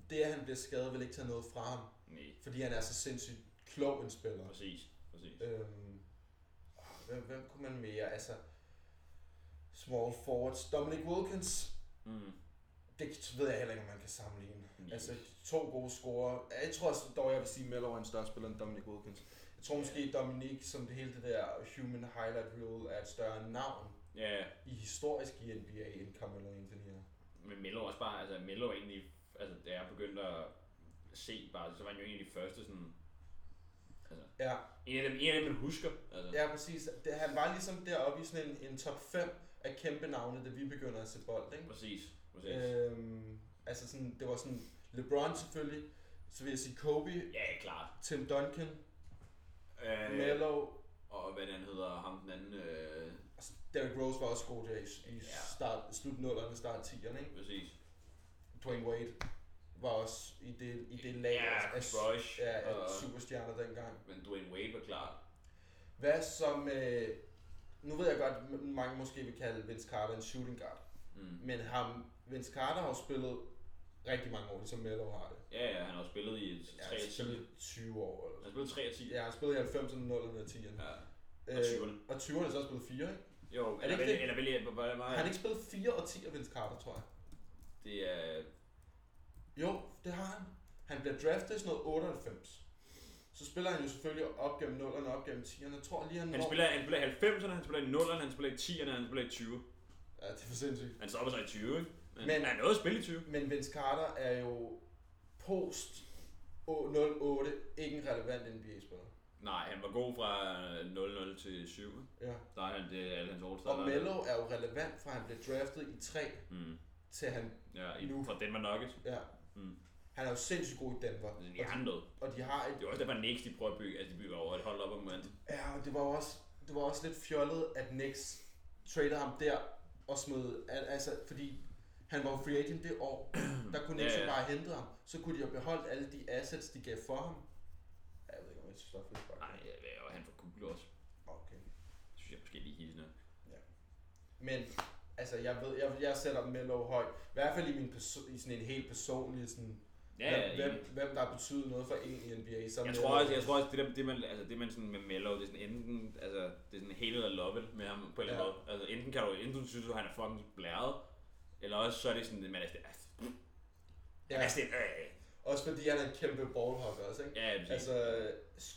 det, at han bliver skadet, vil ikke tage noget fra ham. Nej, Fordi han er så sindssygt klog en spiller. præcis, præcis. Øhm, hvem, hvem kunne man mere? Altså, small forwards. Dominic Wilkins, Mm. det ved jeg heller ikke, om man kan sammenligne. Altså, to gode scorer. Jeg tror også, dog, jeg vil sige, Melo er en større spiller end Dominic Wilkins. Jeg tror måske, Dominic, som det hele det der human highlight reel, er et større navn Ja, i historisk i NBA end Carmelo Anthony er. men Melo er også bare, altså Melo er egentlig, altså da jeg begyndte at se bare, så var han jo de første sådan, altså, Ja, en af dem, en af dem man husker, altså. ja præcis. Det, han var ligesom deroppe i sådan en, en top 5 af kæmpe navne, da vi begynder at se bold, ikke? Præcis, præcis. Øhm, altså sådan, det var sådan LeBron selvfølgelig, så vil jeg sige Kobe, ja, klart. Tim Duncan, Øh, Melo, og hvad den hedder, ham den anden, øh, altså, Derrick Rose var også god der i, i Ja. start, slut 0'erne, start 10'erne, ikke? præcis. Dwayne Wade var også i det, i det lag Ja, af, Chris Bosh, ja, af og- superstjerner dengang. Men Dwayne Wade var klar. Hvad som, øh, nu ved jeg godt, mange måske vil kalde Vince Carter en shooting guard, Mm. men ham, Vince Carter har jo spillet rigtig mange år, ligesom Melo har det. Ja, ja, han har spillet i 3 Ja, af han 10. har spillet 20 år. Eller Han har spillet 3 af 10. Ja, han spillede i 90'erne, 0'erne og 10'erne. Ja. Øh, og 20'erne. Og 20'erne så har han spillet 4, ikke? Jo, det eller ikke vel, det? eller vel, hvor meget? Har han ikke spillet 4 og 10 af Vince Carter, tror jeg? Det er... Jo, det har han. Han bliver draftet i sådan noget 98. Så spiller han jo selvfølgelig op gennem 0'erne og op gennem 10'erne. Jeg tror lige, han, Han når- spiller, han spiller i 90'erne, han spiller i 0'erne, han spiller i 10'erne, han spiller i 20. Ja, det er for sindssygt. Han stopper sig i 20, ikke? Men, Men- Men han nåede at spille i 20. Men Vince Carter er jo post 08 ikke en relevant NBA-spiller. Nej, han var god fra 0-0 til 7. ikke? Ja. Der er han, det er alle hans all Og Melo er jo relevant, fra han blev draftet i 3 Mm. til han... Ja, i, Nu. fra Denver Nuggets. Ja. Mm. Han er jo sindssygt god i Denver. Det Og er de, noget. og de har et Det er også derfor Knicks, de prøver at bygge, altså de bygger over et hold op om mand. Ja, og det var også, det var også lidt fjollet, at Knicks traded ham der og smed, al- altså fordi han var free agent det år, der kunne Knicks Ja, ja. bare hente ham. Så kunne de have beholdt alle de assets, de gav for ham. Jeg ved ikke, om jeg synes, det fedt. Nej, ja, og han får cool også. Okay. Det synes jeg måske lige hissende. Men, altså jeg ved, jeg, jeg sætter Melo højt. I hvert fald i, min perso- i sådan en helt personlig sådan, Ja, ja, hvem, hvem, hvem, der betyder noget for en i NBA. Så er Jeg tror også, jeg tror også det, der, det, man, altså, det man sådan med Mello, det er sådan enten, altså, det er sådan hate eller love it med ham på en eller anden måde. Altså, enten kan du, enten synes, du, han er fucking blæret, eller også så er det sådan, man er sådan, altså, ja, ja. sådan, øh, også fordi han er en kæmpe ballhugger også, ikke? ja, præcis. Altså,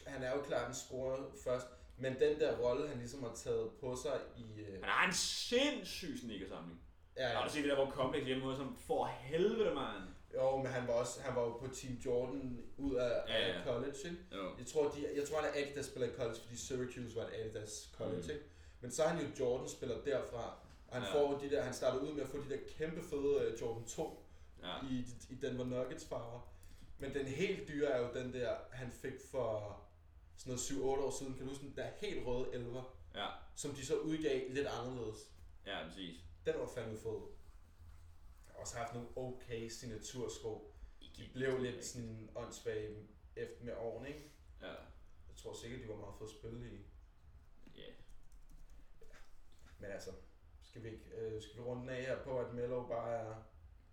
han er jo klart en scorer først, men den der rolle, han ligesom har taget på sig i... Øh, Han har en sindssyg sneakersamling. ja, Har du set det der, hvor Complex hjemme hos ham for helvede, mand? Jo, men han var også han var jo på Team Jordan ud af, Ja, ja, ja. af college, ikke? Jo. Jeg tror, de, jeg tror, han er Adidas spiller i college, fordi Syracuse var et Adidas college, Mm. ikke? Men så er han jo Jordan spiller derfra, og han Ja. får de der, han starter ud med at få de der kæmpe fede uh, Jordan 2 Ja. i, i Denver Nuggets farver. Men den helt dyre er jo den der, han fik for sådan noget 7-8 år siden, kan du huske den der helt røde elver, Ja, som de så udgav lidt anderledes. ja, præcis. Den var fandme fed. Jeg har også haft nogle okay signatursko. De blev lidt sådan åndssvage efter med årene, ikke? Ja, Jeg tror sikkert, de var meget fede at spille i. ja. Men altså, skal vi, øh, skal vi runde den af her på, at Melo bare er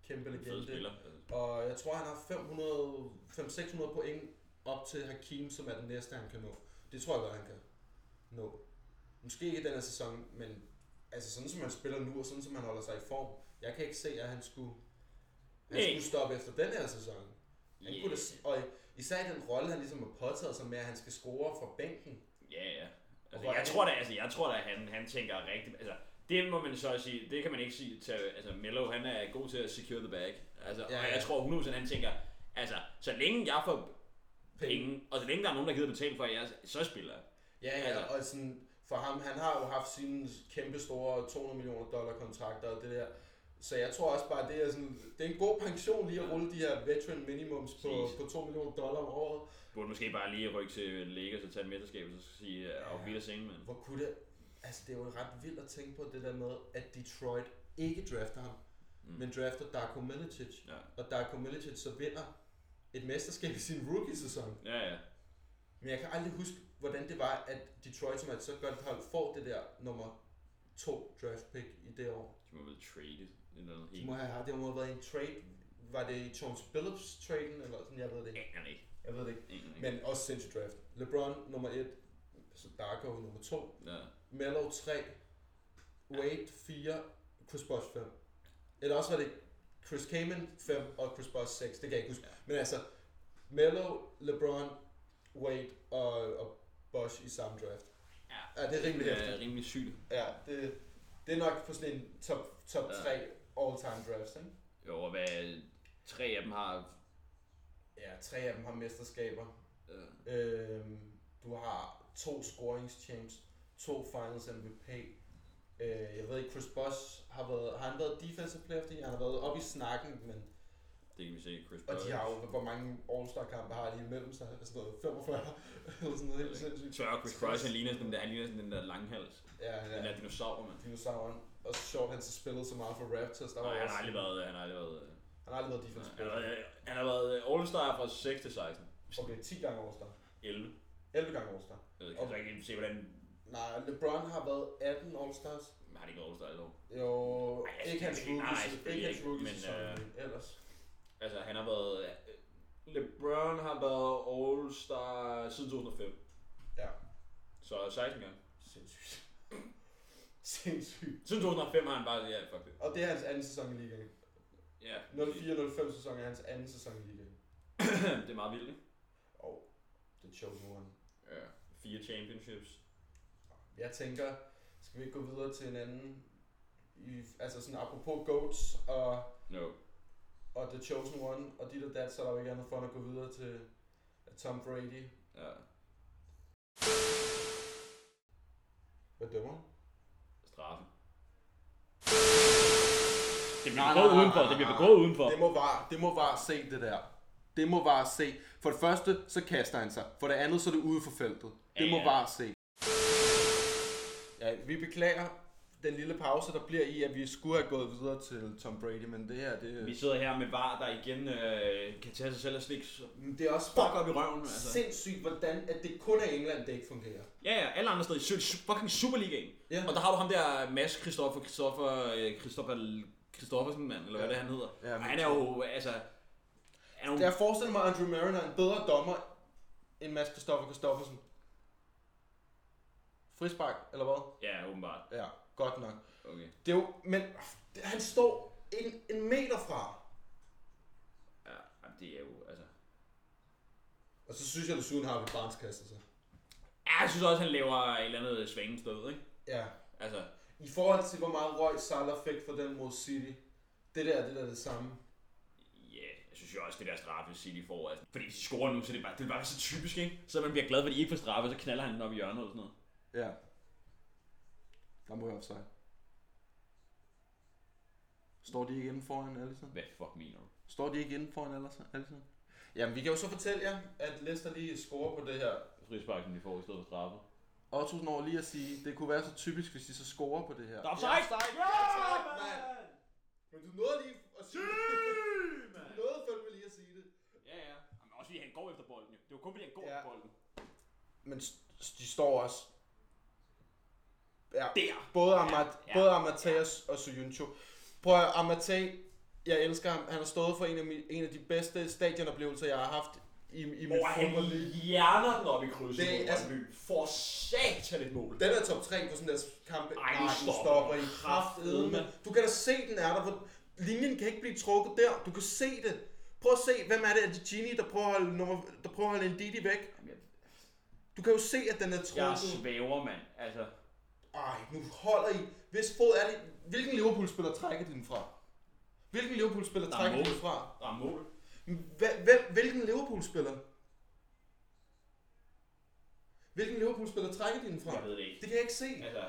kæmpe legende. Og jeg tror, han har 500, 500-600 point op til Hakim, som er den næste, han kan nå. Det tror jeg godt, han kan nå. Måske ikke den her sæson, men altså sådan som han spiller nu, og sådan som han holder sig i form. Jeg kan ikke se, at han skulle, han Nej. skulle stoppe efter den her sæson. Han Yeah. kunne da, og især den rolle, han ligesom har påtaget sig med, at han skal score fra bænken. Ja, ja. Og Altså, jeg tror da, altså, jeg tror da, han, han tænker rigtigt, altså, det må man så sige, det kan man ikke sige til, altså, Mello, han er god til at secure the bag. Altså, Ja, ja, og jeg tror 100% han tænker, altså, så længe jeg får penge, og så længe der er nogen, der gider betale for, jeg så spiller jeg. Ja, ja, Altså- og sådan, for ham, han har jo haft sine kæmpe store 200 millioner dollar kontrakter og det der. Så jeg tror også bare, det er, sådan, det er en god pension lige at rulle de her veteran minimums på, på 2 millioner dollar om året. Burde måske bare lige rykke til Lakers og tage et mesterskab, og så sige, ja. auf Wiedersehen, men. Hvor kunne det... Altså, det er jo ret vildt at tænke på det der med, at Detroit ikke drafter ham, Mm. men drafter Darko Milicic. Ja. Og Darko Milicic så vinder et mesterskab i sin rookie-sæson. Ja, ja. Men jeg kan aldrig huske, hvordan det var, at Detroit, som er et så godt hold, får det der nummer to draft pick i det år. De må have været traded. Eller noget De må have, det må have været en trade. Var det i Jones Billups traden, eller sådan, jeg ved det ikke. Aner ikke. Jeg ved det ikke. Aner ikke. Men også sindssygt draft. LeBron nummer 1, så Darko nummer 2, Ja. Melo 3, Wade 4, Chris Bosh 5. Eller også var det Chris Kaman 5 og Chris Bosh 6, det kan jeg ikke huske. Men altså, Melo, LeBron, Wade og, og Bosh i samme draft. Ja. Ja, det er rimelig Det hæftigt. er rimelig sygt. Ja, det, det er nok på sådan en top, top Ja. 3 all-time drafts, ikke? Jo, og hvad tre af dem har... Ja, tre af dem har mesterskaber. Øh, Øhm, du har to scoringschamps, to finals MVP. Øh, jeg ved ikke, Chris Bosh har været, har han været defensive player of the year? Han har været oppe i snakken, men, det kan vi se, Chris og Bosh. de har jo, hvor mange All-Star kampe har de imellem sig? Sådan noget 45, eller sådan noget helt sindssygt. Tør Chris Bosh, han ligner sådan den der, han ligner sådan den der langhals. Ja, Den ja. der dinosaur, mand. Dinosauren. Og så sjovt, han så spillede så meget for Raptors. Der var Nej, han har aldrig været... Han har aldrig været... han har aldrig været defensive Han player. været- han har været All-Star fra 6 til 16. Okay, 10 gange All-Star. 11. 11 gange All-Star. Jeg kan okay. ikke se, hvordan... Nej, LeBron har været 18 All-Stars. Har de ikke All-Star i år? Jo, Ej, jeg ikke hans nej, rookie, selvfølgelig ikke hans rookie men, sæson, øh, men ellers. Altså, han har været... LeBron har været All-Star siden 2005. Ja, Så 16 gange. sindssygt. sindssygt. Siden 2005 har han bare... Ja, fuck det. Og det er hans anden sæson i ligaen. Ja. 04-05 sæson er hans anden sæson i ligaen. det er meget vildt, ikke? Og The Chosen One. Ja. Fire championships. Jeg tænker, skal vi ikke gå videre til en anden? I, altså sådan apropos GOATs og, No. og The Chosen One og dit og dat, så er der jo ikke andet for at gå videre til Tom Brady. Ja. Hvad dømmer? Straffe. Det bliver begået udenfor. Det bliver begået udenfor. Det må var, det må var se det der. Det må bare se. For det første, så kaster han sig. For det andet, så er det ude for feltet. Det Ja, må bare se. Ja, vi beklager den lille pause, der bliver i, at vi skulle have gået videre til Tom Brady, men det her, det, Vi sidder her med VAR, der igen øh, kan tage sig selv og slikke det er også fuck op i røven. Altså. sindssygt, hvordan at det kun er England, det ikke fungerer. Ja, ja, alle andre steder i fucking Superligaen. Ja. Og der har du ham der Mads Christoffer, Christoffer, øh, Christoffer, Christoffersen, mand, eller hvad Ja. det han hedder. Ja, Ja, men- han er jo, altså... Er jo, Jeg forestiller mig, at Andrew Mariner er en bedre dommer end Mads Christoffer Christoffersen. Frispark, eller hvad? ja, åbenbart. Ja, godt nok. Okay. Det er jo, men han står en, en meter fra. Ja, det er jo, altså... Og så synes jeg, at desuden har vi Barnes kaster sig. Ja, jeg synes også, han laver et eller andet svangestød, ikke? Ja. Altså, I forhold til, hvor meget røg Salah fik for den mod City. Det der, det der er det samme. Synes jo også, det der straffe City får, altså, fordi de scorer nu, så det er bare, det er bare så typisk, ikke? Så man bliver glad, for de ikke får straffe, så knaller han den op i hjørnet og sådan noget. Ja. Der må jeg offside. Står de ikke inden foran Allison? Hvad fuck mener du? Står de ikke inden foran Allison? Allison? Jamen, vi kan jo så fortælle jer, at Leicester lige scorer på det her. Frisparken, de får i stedet for straffe. Otto når lige at sige, det kunne være så typisk, hvis de så scorer på det her. Der er offside! Ja, offside! Ja, Ja, tak, mand! mand! Men du nåede lige at sige det. mand! Du nåede fandme lige at sige det. Ja, ja. Men også fordi han går efter bolden, jo. Det var kun fordi han går Ja. efter bolden. Men de står også... Ja, Der! både, Amat, Ja, ja. både Amateus og Suyuncho. Prøv at Amate, jeg elsker ham. Han har stået for en af, mi- en af de bedste stadionoplevelser, jeg har haft i, i mit Hvor han fodboldliv. hjerner den op i krydset Det er altså-. For satan et mål. Den er top 3 på sådan der kampe. Ej, Nej, stopper stopper i. Kraftedeme. Du kan da se, den er der. Hvor linjen kan ikke blive trukket der. Du kan se det. Prøv at se, hvem er det? Er det Gini, der prøver at holde, nummer, der prøver at holde en Didi væk? Du kan jo se, at den er Jeg trukket. svæver, mand. Altså, Ej, nu holder I. Hvis fod er det... Hvilken Liverpool-spiller trækker den fra? Hvilken Liverpool-spiller er trækker den fra? der er mål. Hvem, hvilken Liverpool-spiller? Hvilken Liverpool-spiller trækker den fra? Jeg ved det ikke. Det kan jeg ikke se. Altså,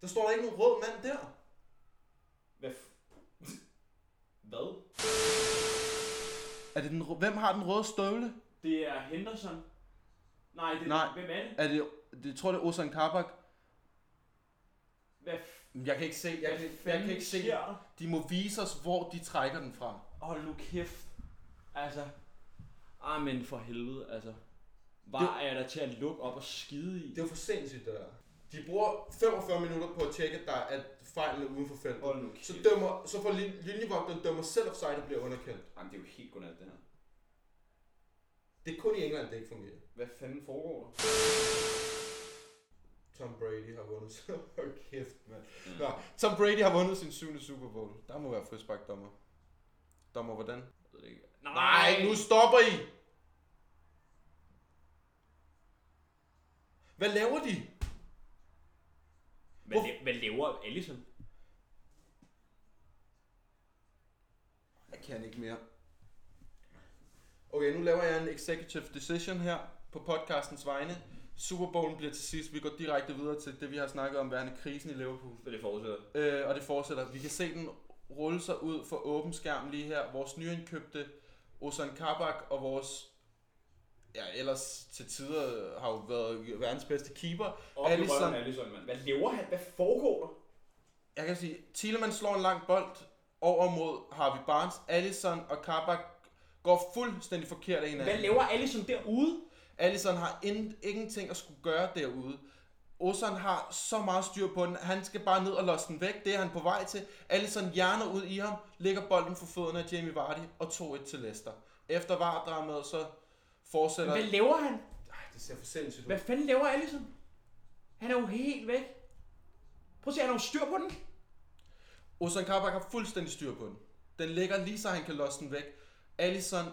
Der står der ikke nogen rød mand der. hvad f- Hvad? Er det den, hvem har den røde støvle? Det er Henderson. Nej, det, Nej. hvem er det? Er det, det jeg tror det er Ozan Kabak. Hvad f- Jeg kan ikke se, jeg kan, jeg kan ikke se. De må vise os, hvor de trækker den fra. Hold nu kæft. Altså. Ah, men for helvede, altså. Var er der til at lukke op og skide i? Det er for sindssygt, det der. De bruger 45 minutter på at tjekke, at, der, at fejlen er uden for feltet. Hold nu kæft. Så, dømmer, så får lin- linjevogteren dømmer selv offside og bliver underkendt. Jamen, det er jo helt godnat, det her. Det er kun i England, det ikke fungerer. Hvad fanden foregår der? Tom Brady har vundet. så- Hold kæft, mand. Nå, Tom Brady har vundet sin syvende Super Bowl. Der må være frisbak dommer. Dommer hvordan? Jeg ved det ikke. Nej, nu stopper I! Hvad laver de? Hvad, Hvor- hvad laver Allison? Jeg kan ikke mere. Okay, nu laver jeg en executive decision her på podcastens vegne. Super Bowlen bliver til sidst. Vi går direkte videre til det, vi har snakket om, værende krisen i Liverpool. Så det fortsætter. Øh, og det fortsætter. Vi kan se den rulle sig ud for åben skærm lige her. Vores nyindkøbte Ozan Kabak og vores ja, ellers til tider har jo været verdens bedste keeper. Alisson. røven, Allison, mand. Hvad laver han? Hvad foregår der? Jeg kan sige, Thielemann slår en lang bold over mod Harvey Barnes. Allison og Kabak går fuldstændig forkert af Hvad hinanden. laver Allison derude? Allison har in- ingenting at skulle gøre derude. Ozan har så meget styr på den. Han skal bare ned og losse den væk. Det er han på vej til. Allison hjerner ud i ham, lægger bolden for fødderne af Jamie Vardy og 2-1 til Leicester. Efter var så fortsætter... Hvad laver han? Ej, det ser for sindssygt ud. Hvad fanden laver Allison? Han er jo helt væk. Prøv at se, han har jo styr på den. Ozan Kabak har fuldstændig styr på den. Den ligger lige så han kan losse den væk. Allison...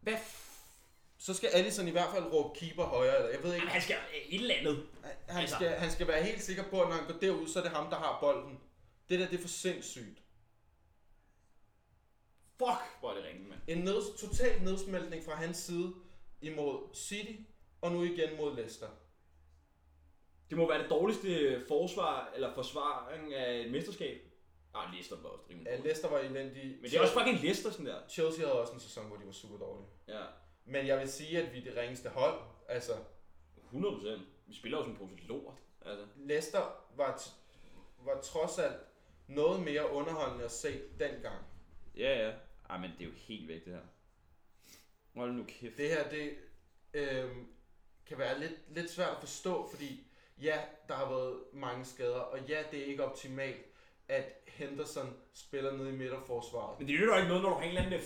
Hvad Så skal Allison i hvert fald råbe keeper højere. Eller jeg ved ikke. Jamen, han skal et eller andet. Han Altså- skal, han skal være helt sikker på, at når han går derud, så er det ham, der har bolden. Det der, det er for sindssygt. Fuck, hvor er det ringe, mand. En ned, total nedsmeltning fra hans side imod City, og nu igen mod Leicester. Det må være det dårligste forsvar, eller forsvaring af et mesterskab. Ah, Leicester var også rimelig Ja, dårlig. Leicester var elendig. Men det er også fucking Leicester, sådan der. Chelsea havde også en sæson, hvor de var super dårlige. Ja, Men jeg vil sige, at vi er det ringeste hold. Altså, 100 procent. Vi spiller som en pose lort. Altså, Leicester var, t- var trods alt noget mere underholdende at se dengang. Ja, ja. Ej, men det er jo helt væk, det her. Hold nu kæft. Det her, det øh, kan være lidt, lidt svært at forstå, fordi ja, der har været mange skader, og ja, det er ikke optimalt, at Henderson spiller nede i midterforsvaret. Men det nytter jo ikke noget, når du har en eller anden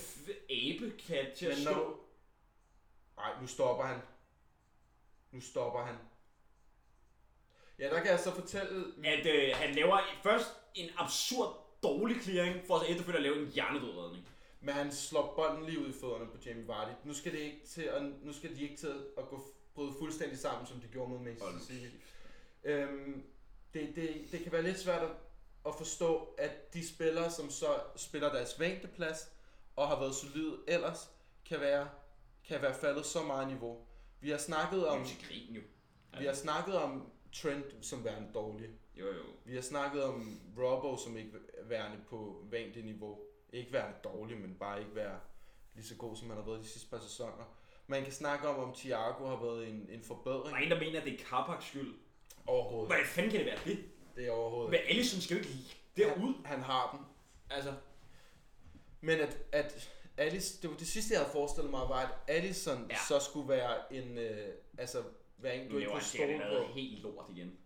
abekat til at Men når... Nej, nu stopper han. Nu stopper han. Ja, der kan jeg så fortælle... At øh, han laver først en absurd dårlig clearing, for så efterfølgende at lave en hjernedødredning. Men han slår bolden lige ud i fødderne på Jamie Vardy. Nu skal, det ikke til at, nu skal de ikke til at gå bryde fuldstændig sammen, som de gjorde mod Manchester City. Øhm, det, det, det kan være lidt svært at, at forstå, at de spillere, som så spiller deres vængdeplads og har været solide ellers, kan være, kan være faldet så meget niveau. Vi har snakket Om grin jo. vi har snakket om Trent som værende dårlig. Jo, jo. Vi har snakket om Robbo som ikke værende på vængde niveau. Ikke værende dårlig, men bare ikke være lige så god, som han har været de sidste par sæsoner. Man kan snakke om, om Thiago har været en, en forbedring. Der er en, der mener, at det er Carpaks skyld. Overhovedet. Hvordan fanden kan det være det? Det er overhovedet. Men Allison skal jo ikke derud. Han, han har den. Altså, Men at, at Alice, det var det sidste, jeg havde forestillet mig, var, at Allison Ja. så skulle være en, øh, altså, være en, du ikke kunne stole på. helt lort igen.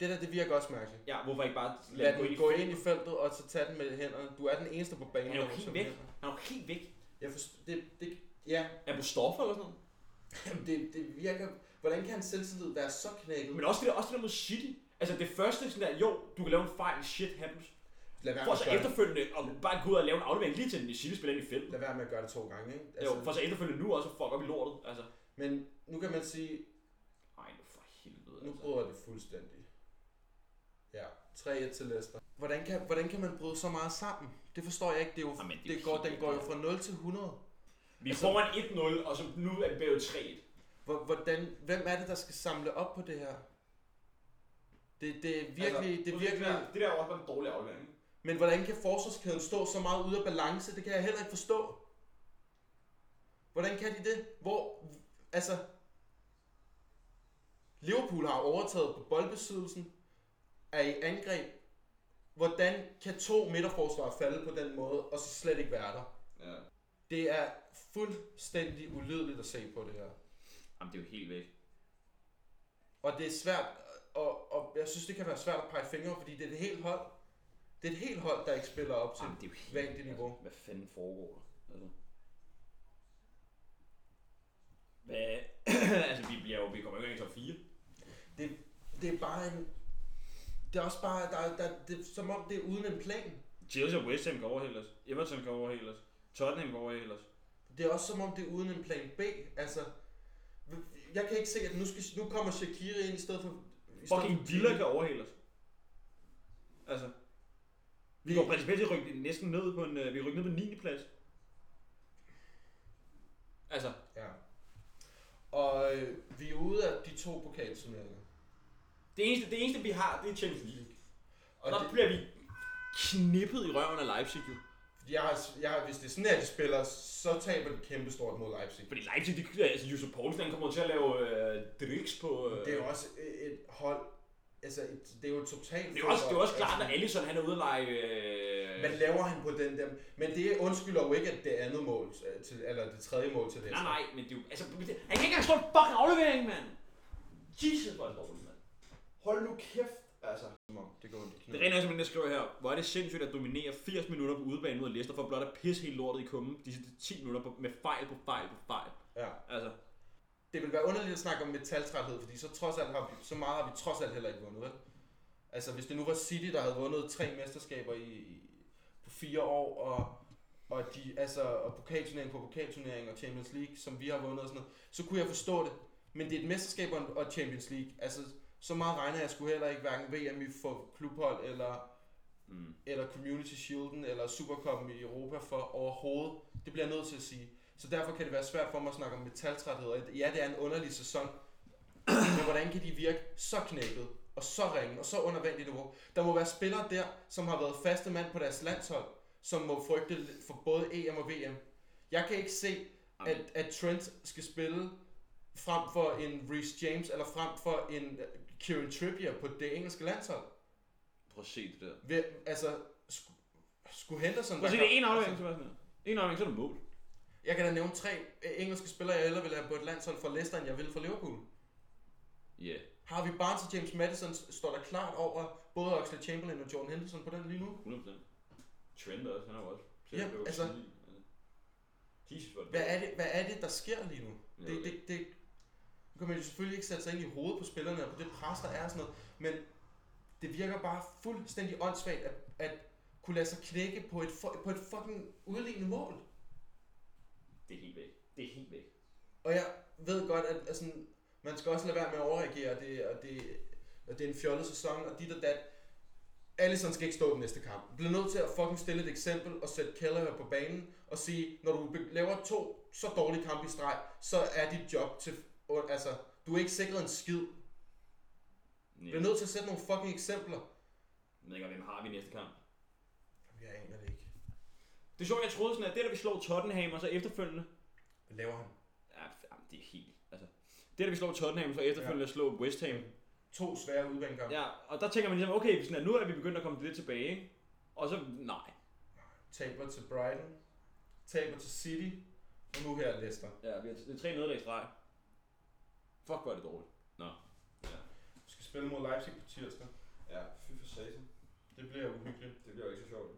Det der, det virker også mærkeligt. Ja, hvorfor ikke bare Lad den den gå ind i feltet, og så tage den med hænderne. Du er den eneste på banen. Han er jo helt væk. Han er jo helt væk. Jeg forstår, det, det, ja, Er du stoffer eller sådan noget? Jamen, det, det virker... Hvordan kan hans selvtillid være så knækket? Men også det, der, også det der mod City. Altså det første sådan der, jo, du kan lave en fejl, shit happens. Lad være, For med så efterfølgende, og bare gå ud og lave en aflevering lige til den City-spiller ind i feltet. Lad være med at gøre det to gange, ikke? Altså, jo, for så efterfølgende nu også fuck op i lortet. Altså, Men nu kan man sige, ej, nu for helvede. nu Altså. bryder det fuldstændig. Ja, 3-1 til Leicester. Hvordan kan, hvordan kan man bryde så meget sammen? Det forstår jeg ikke. Det, er jo, Jamen, det, er det går, den går jo fra 0 til 100. Vi får en 1-0, og så nu er det blevet 3-1. Hvor- Hvordan, hvem er det, der skal samle op på det her? Det, det er virkelig... altså, det er virkelig Det der, det der er også en dårlig aflevering. men hvordan kan forsvarskæden stå så meget ude af balance? Det kan jeg heller ikke forstå. Hvordan kan de det? Hvor, altså... Liverpool har overtaget på boldbesiddelsen, er i angreb. Hvordan kan to midterforsvar falde på den måde, og så slet ikke være der? Ja. Det er fuldstændig ulydeligt at se på det her. Jamen, det er jo helt væk. Og det er svært, og, og jeg synes, det kan være svært at pege fingre, fordi det er et helt hold. Det er et helt hold, der ikke spiller op til Jamen, det er jo helt vanligt niveau. Altså, hvad fanden foregår der? Altså. Hvad? altså, vi, bliver jo, vi kommer jo ikke ind i top 4. Det, det er bare en... Det er også bare, der, der, det, er som om det er uden en plan. Chelsea og West Ham kan overhælde os. Everton kan overhælde os. Tottenham kan overhælde os. Det er også som om det er uden en plan B. Altså, jeg kan ikke se, at nu, skal, nu kommer Shakiri ind i stedet for... I Fucking Villa kan overhælde os. Altså. Vi går principielt rykke næsten ned på en, øh, vi rykker ned på 9. plads. Altså, Ja. Og øh, vi er ude af de to pokalturneringer. Det eneste, det eneste vi har, det er Champions League. Og Og der det, bliver vi knippet i røven af Leipzig. jo. jeg har, jeg har, hvis det er sådan her, de spiller, så taber de kæmpe stort mod Leipzig. Fordi Leipzig, de, altså Josef Poulsen, han kommer til at lave øh, driks på... Øh, Det er jo også et hold, altså et, det er jo et totalt det er også, det er også klart, altså, at Alisson han er ude at lege... Øh, Hvad laver han på den der? Men det undskylder jo ikke, at det andet mål, øh, til, eller det tredje mål til det. nej, nej, men det er jo... Altså, han kan ikke engang slå en fucking aflevering, mand! Jesus, hvor er det dårligt, mand. Hold nu kæft, altså. Det går ondt i Det knæet. er nok, som jeg skriver her. Hvor er det sindssygt at dominere 80 minutter på udebane mod Leicester, for blot at pisse helt lortet i kummen de sidste 10 minutter på, med fejl på fejl på fejl. Ja. Altså, Det vil være underligt at snakke om metaltræthed, fordi så, trods alt har vi, så meget har vi trods alt heller ikke vundet, vel? Altså, hvis det nu var City, der havde vundet tre mesterskaber i, i på fire år, og, og, de, altså, og pokalturnering på pokalturnering og Champions League, som vi har vundet og sådan noget, så kunne jeg forstå det. Men det er et mesterskab og en- og Champions League. Altså, så meget regner jeg skulle heller ikke hverken VM i for klubhold, eller, mm. eller Community Shielden, eller Supercupen i Europa for overhovedet. Det bliver jeg nødt til at sige. Så derfor kan det være svært for mig at snakke om metaltræthed. Ja, det er en underlig sæson. Men hvordan kan de virke så knækket, og så ringe, og så undervendigt niveau? Der må være spillere der, som har været faste mand på deres landshold, som må frygte for både EM og VM. Jeg kan ikke se, at, at Trent skal spille frem for en Reece James, eller frem for en Kieran Trippier på det engelske landshold. Prøv at se det der. Ved, altså, sku, skulle Henderson... Prøv at se, det er en aflevering, altså, Sebastian. En aflevering, så er det mål. Jeg kan da nævne tre engelske spillere, jeg hellere vil have på et landshold for Leicester, end jeg vil for Liverpool. Ja. Yeah. Har vi Barnes og James Madison, står der klart over både Oxlade Chamberlain og Jordan Henderson på den lige nu? 100%. Trent også, han er jo også. Ja, altså- Jesus, Hvad dårligt. er det, hvad er det der sker lige nu? Det, det, det, nu kan man jo selvfølgelig ikke sætte sig ind i hovedet på spillerne og på det pres, der er og sådan noget, men det virker bare fuldstændig åndssvagt at, at kunne lade sig knække på et, på et fucking udlignende mål. Det er helt væk. Det er helt væk. Og jeg ved godt, at altså, man skal også lade være med at overreagere, og det, og det, og det er en fjollet sæson, og dit og dat. Allison skal ikke stå den næste kamp. Du bliver nødt til at fucking stille et eksempel og sætte Keller på banen og sige, når du laver to så dårlige kampe i streg, så er dit job til... og- Altså, du er ikke sikret en skid. Ja. bliver nødt til at sætte nogle fucking eksempler. Jeg ved ikke, hvem har vi i næste kamp? Jeg aner det ikke. Det er sjovt, jeg troede sådan, at det der vi slog Tottenham, og så efterfølgende... Hvad laver han? Ja, jamen, det er helt... Altså, det der vi slog Tottenham, så efterfølgende ja. slå West Ham. To svære udbanekampe. Ja, og der tænker man ligesom, okay, sådan, at nu er vi begyndt at komme lidt tilbage, ikke? Og så, nej. Taber til Brighton. Taber til City. Og nu her Leicester. Ja, vi har det er tre nederlag i streg. Fuck, hvor er det dårligt. Nå. Ja. Vi skal spille mod Leipzig på tirsdag. Ja, fy for satan. Det bliver uhyggeligt. Det bliver jo ikke så sjovt.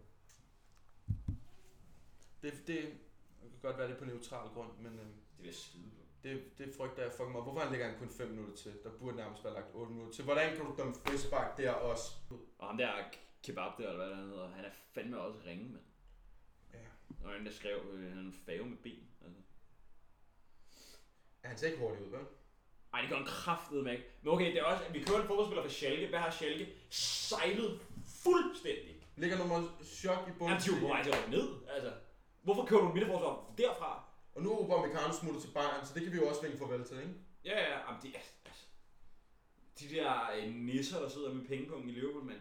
Det, det, det kan godt være, det er på neutral grund, men øhm, Det bliver skide på. det, det frygter jeg fucking meget. Hvorfor han lægger han kun 5 minutter til? Der burde nærmest være lagt 8 minutter til. Hvordan kan du dømme frispark der også? Og ham der kebab der, eller hvad han hedder, han er fandme også ringe, mand. Ja. Og han der skrev, øh, han er en fave med ben. Altså. Er han ser ikke hurtigt ud, vel? Ej, det gør en kraftet med. Men okay, det er også, at vi kører en fodboldspiller fra Schalke. Hvad har Schalke sejlet fuldstændig? Ligger nummer chok i bunden. Jamen, de er jo på vej til at rykke ned. Altså, hvorfor kører du en midterforsvar derfra? Og nu er Upamecano smuttet til Bayern, så det kan vi jo også vinke farvel til, ikke? Ja, ja, jamen, de, altså, de der øh, nisser, der sidder med pengepunkten i Liverpool, men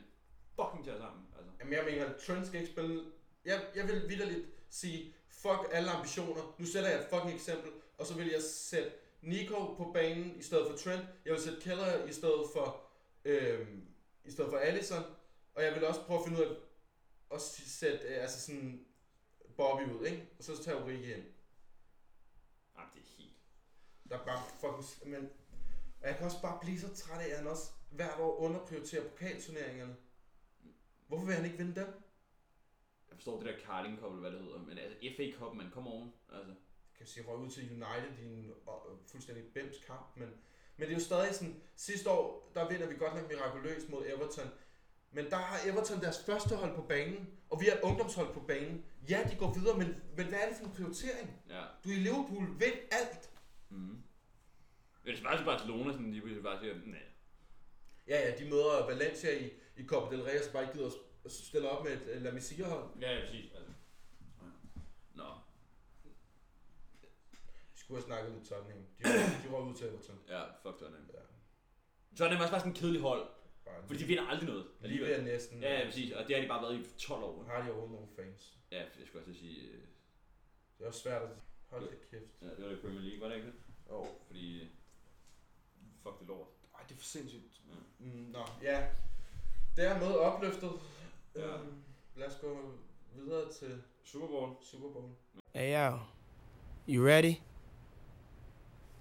fucking tager sammen. Altså. Jamen jeg mener, Trent skal ikke spille... Jeg, jeg vil vidderligt sige, fuck alle ambitioner. Nu sætter jeg et fucking eksempel, og så vil jeg sætte Nico på banen i stedet for Trent. Jeg vil sætte Keller i stedet for, øhm, i stedet for Allison. Og jeg vil også prøve at finde ud af at sætte øh, altså sådan Bobby ud, ikke? Og så tage Ulrike ind. Jamen, det er helt... Der er bare fucking... Men, og jeg kan også bare blive så træt af, at han også hvert år underprioriterer pokalturneringerne. Hvorfor vil han ikke vinde dem? Jeg forstår det der Carling Cup, eller hvad det hedder, men altså FA Cup, man kommer oven. Altså. Kan sige, røg ud til United i en øh, fuldstændig bims kamp, men, men det er jo stadig sådan, sidste år, der vinder vi godt nok mirakuløst mod Everton, men der har Everton deres første hold på banen, og vi har et ungdomshold på banen. Ja, de går videre, men, men hvad er det for en prioritering? Ja. Du er i Liverpool, vind alt. Mm. Hvis det var til Barcelona, sådan lige pludselig bare siger, nej. Ja, ja, de møder Valencia i, i Copa del Rey, og så bare ikke gider at stille op med et uh, La Masia hold. Ja, ja, præcis. Altså. Nå. De skulle have snakket lidt Tottenham. De, de røg ud til Everton. Ja, fuck Tottenham. Ja. Tottenham er også bare sådan en kedelig hold, Bare fordi de vinder aldrig noget. lige ved næsten. Ja, ja, præcis. Og det har de bare været i 12 år. Har de overhovedet nogle fans? Ja, jeg skulle også sige... øh, Det er også svært at holde det kæft. Ja, det var det i Premier League, var det ikke det? Oh. Fordi... Fuck det lort. Ej, det er for sindssygt. Ja. Mm, nå, ja. Dermed opløftet. Ja. Øhm, lad os gå videre til Super Bowl. Super Bowl. Hey yo, you ready?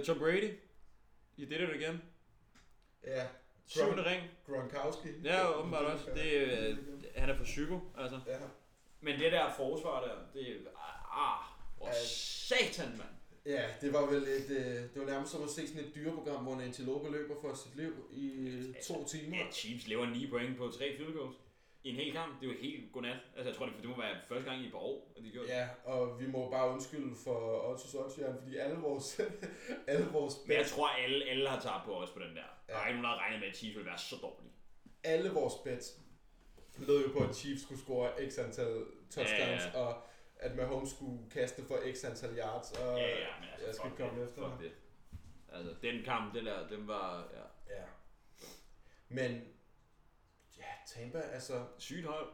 Uh, Tom Brady. You did it again. Ja. Syvende ring. Gronkowski. Ja, åbenbart også. Det, øh, han er for psyko, altså. Ja. Men det der forsvar der, det er... Ah, hvor Ja. satan, mand. Ja, det var vel et, øh, det var nærmest som at se sådan et dyreprogram, hvor en antilope løber for sit liv i øh, to timer. Ja, Chiefs lever 9 point på 3 field goals. I en hel kamp. Det er jo helt godnat. Altså, jeg tror, det, det må være første gang i et par år, at de gjorde det. Ja, og vi må bare undskylde for Ottos Oxjern, fordi alle vores, alle vores, Men jeg tror, alle, alle har taget på os på den der. Der er Ja. ikke nogen, der har regnet med, at Chiefs ville være så dårlige. alle vores bets lød jo på, at Chiefs skulle score x antal touchdowns, Ja, ja. og at Mahomes skulle kaste for x antal yards, og Ja, ja, men altså, jeg skal komme det, efter fuck det. Altså, den kamp, den der, den var, ja, Ja. Men, ja, Tampa, altså, sygt hold.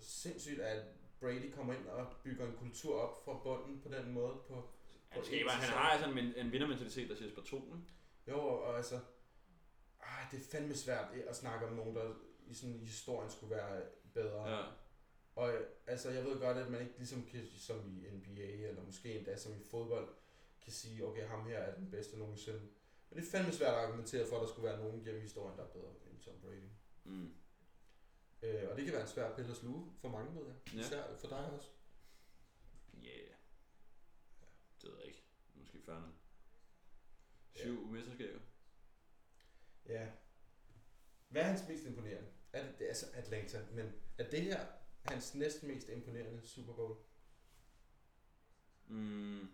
sindssygt, at Brady kommer ind og bygger en kultur op fra bunden på den måde. På, Han, på skaber, en han har altså en, en vindermentalitet, der siger på to, ikke? Jo, og, altså, ah, det er fandme svært at snakke om nogen, der i sådan historien skulle være bedre. Ja. Og øh, altså, jeg ved godt, at man ikke ligesom kan, som i NBA, eller måske endda som i fodbold, kan sige, okay, ham her er den bedste nogensinde. Men det er fandme svært at argumentere for, at der skulle være nogen gennem historien, der er bedre end Tom Brady. Mm. Øh, og det kan være en svær pille at sluge for mange, ved jeg. Ja. Især for dig også. Ja. Yeah. Det ved jeg ikke. Måske færre nok. Syv yeah. mesterskaber. Ja. Hvad er hans mest imponerende? Er det, det er altså Atlanta, men er det her hans næsten mest imponerende Super Bowl? Mm.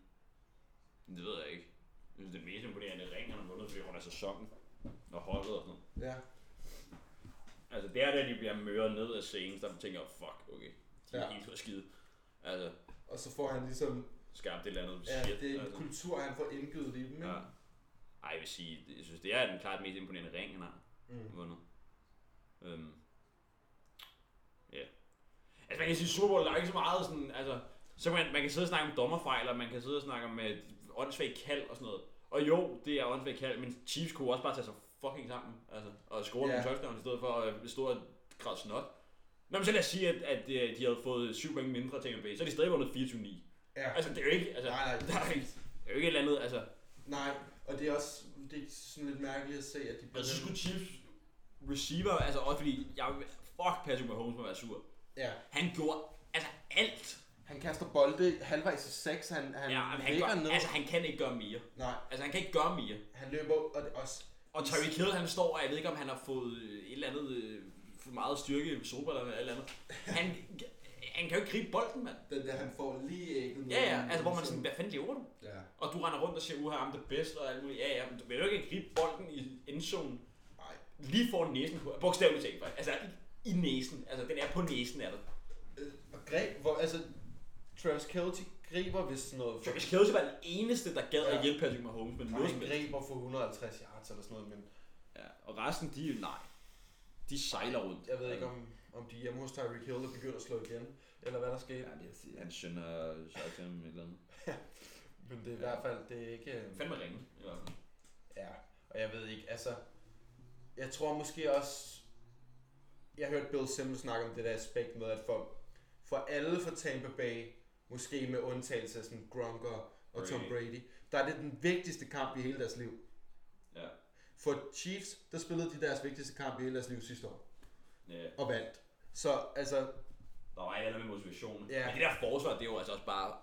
Det ved jeg ikke. Jeg synes, det mest imponerende ring, han har vundet, fordi hun er sæsonen. Og holdet og sådan noget. Ja. Altså, det er da, de bliver møret ned af scenen, der tænker, jeg, fuck, okay. De er Ja. helt for skide. Altså, Og så får han ligesom, skabt et eller andet ja, shit. det er en altså. kultur, han får indgivet i dem, ikke? Ja. Ej, jeg vil sige, det- jeg synes, det er den klart mest imponerende ring, han har Mm. vundet. Øhm. Ja. Altså, man kan sige, Super Bowl, der er ikke så meget sådan, altså, så man, man kan sidde og snakke om dommerfejl, og man kan sidde og snakke om et åndssvagt kald og sådan noget. Og jo, det er åndssvagt kald, men Chiefs kunne også bare tage sig fucking sammen, altså, og score Ja. yeah. nogle touchdowns i stedet for at stå og græde snot. Nå, men så lad os sige, at, at øh, de havde fået 7 point mindre til MB, så er de stadig vundet 24-9. Ja. Altså, det er jo ikke, altså, Nej, nej, der er, ikke, det er jo ikke et eller andet, altså, Nej, og det er også det er sådan lidt mærkeligt at se, at de Og så skulle Chiefs receiver, altså også fordi, jeg, fuck Patrick Mahomes må være sur. Ja, Han gjorde altså alt. han kaster bolde halvvejs i 6, han, han Ja, han, gør, ned. altså, han kan ikke gøre mere. Nej, Altså, han kan ikke gøre mere. han løber, og det også... Og Tyreek Hill, han står, og jeg ved ikke, om han har fået øh, et eller andet øh, for meget styrke i sober eller et eller andet. Han, han kan jo ikke gribe bolden, mand. Den der, han får lige ægget Ja, ja, altså hvor man sådan, hvad fanden lever du? Ja, Og du render rundt og siger, uha, I'm the best og alt muligt. Ja, ja, men du vil jo ikke gribe bolden i endzone nej. lige foran næsen på. Bogstaveligt talt, faktisk. Altså i, i næsen. Altså den er på næsen af dig. Øh, Og greb, hvor, altså... Travis Kelce griber vist sådan noget... Travis Kelce var den eneste, der gad Ja. at hjælpe Patrick Mahomes med Nej, noget han griber for 150 yards eller sådan noget, men Ja, og resten, de er nej. De sejler rundt. jeg ved ikke, om, om de hjemme hos Tyreek Hill er begyndt at slå igen, eller hvad der skete. Ja, det er, han har sagt til ham eller andet. Men det er i hvert fald, det er ikke... øh, Fandme ringe, i hvert fald. Ja, og jeg ved ikke, altså... Jeg tror måske også... Jeg hørte Bill Simmons snakke om det der aspekt med, at for, for alle fra Tampa Bay, måske med undtagelse af sådan Gronk og, og Tom Brady. Der er det den vigtigste kamp i hele deres liv. Ja. For Chiefs, der spillede de deres vigtigste kamp i hele deres liv sidste år, ja. og vandt. Så altså, Der var andet med motivationen. Ja. Men det der forsvar, det er jo altså også bare...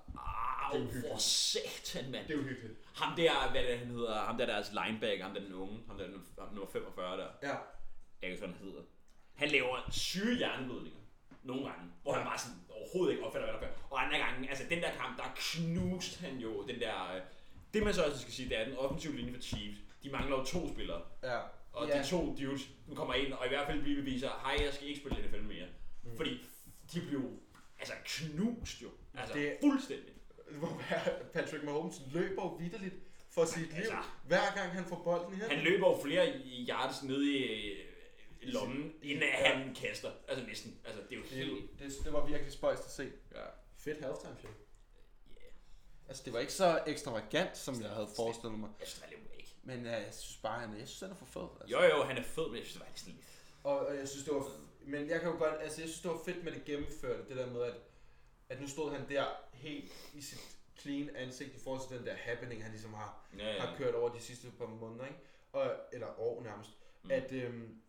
Au, uhyggeligt. for satan, mand. det er jo hyggeligt. Ham der, hvad det, han hedder, ham der deres linebacker, ham der den unge, ham der nummer 45 der. Ja, Jeg kan ikke, hvad han hedder. Han laver syge hjerneblødninger. Nogle gange, hvor han bare sådan overhovedet ikke opfatter, hvad der gør. Og andre gange, altså den der kamp, der knuste han jo den der... øh, Det man så også skal sige, det er, at den offensive linje for Chiefs, de mangler jo to spillere. ja. Og ja. de to dudes, nu kommer ind, og i hvert fald blive beviser, hej, jeg skal ikke spille NFL mere. Mm. Fordi de blev altså knust jo. Altså Det- fuldstændig. Hvor Patrick Mahomes løber jo vidderligt for sit liv, Altså. hver gang han får bolden i hænderne. Han løber jo flere yards ned i lommen, inden at Ja. han kaster. Altså næsten. Altså det er jo helt... Det, det, det var virkelig spøjst at se. Ja. Fedt halftime show. Yeah. Altså, det var ikke så ekstravagant, som jeg havde forestillet mig. Jeg synes, det var ikke. Men uh, jeg synes bare, han, jeg synes, han er for fed. Altså. Jo jo, han er fed, men jeg synes, det var lidt sådan lidt. Og, og, jeg synes, det var... Men jeg kan jo godt... Altså, jeg synes, det var fedt med det gennemførte. Det der med, at, at nu stod han der helt i sit clean ansigt i forhold til den der happening, han ligesom har, Ja, ja. har kørt over de sidste par måneder, ikke? Og, eller år nærmest. Mm. At, øhm,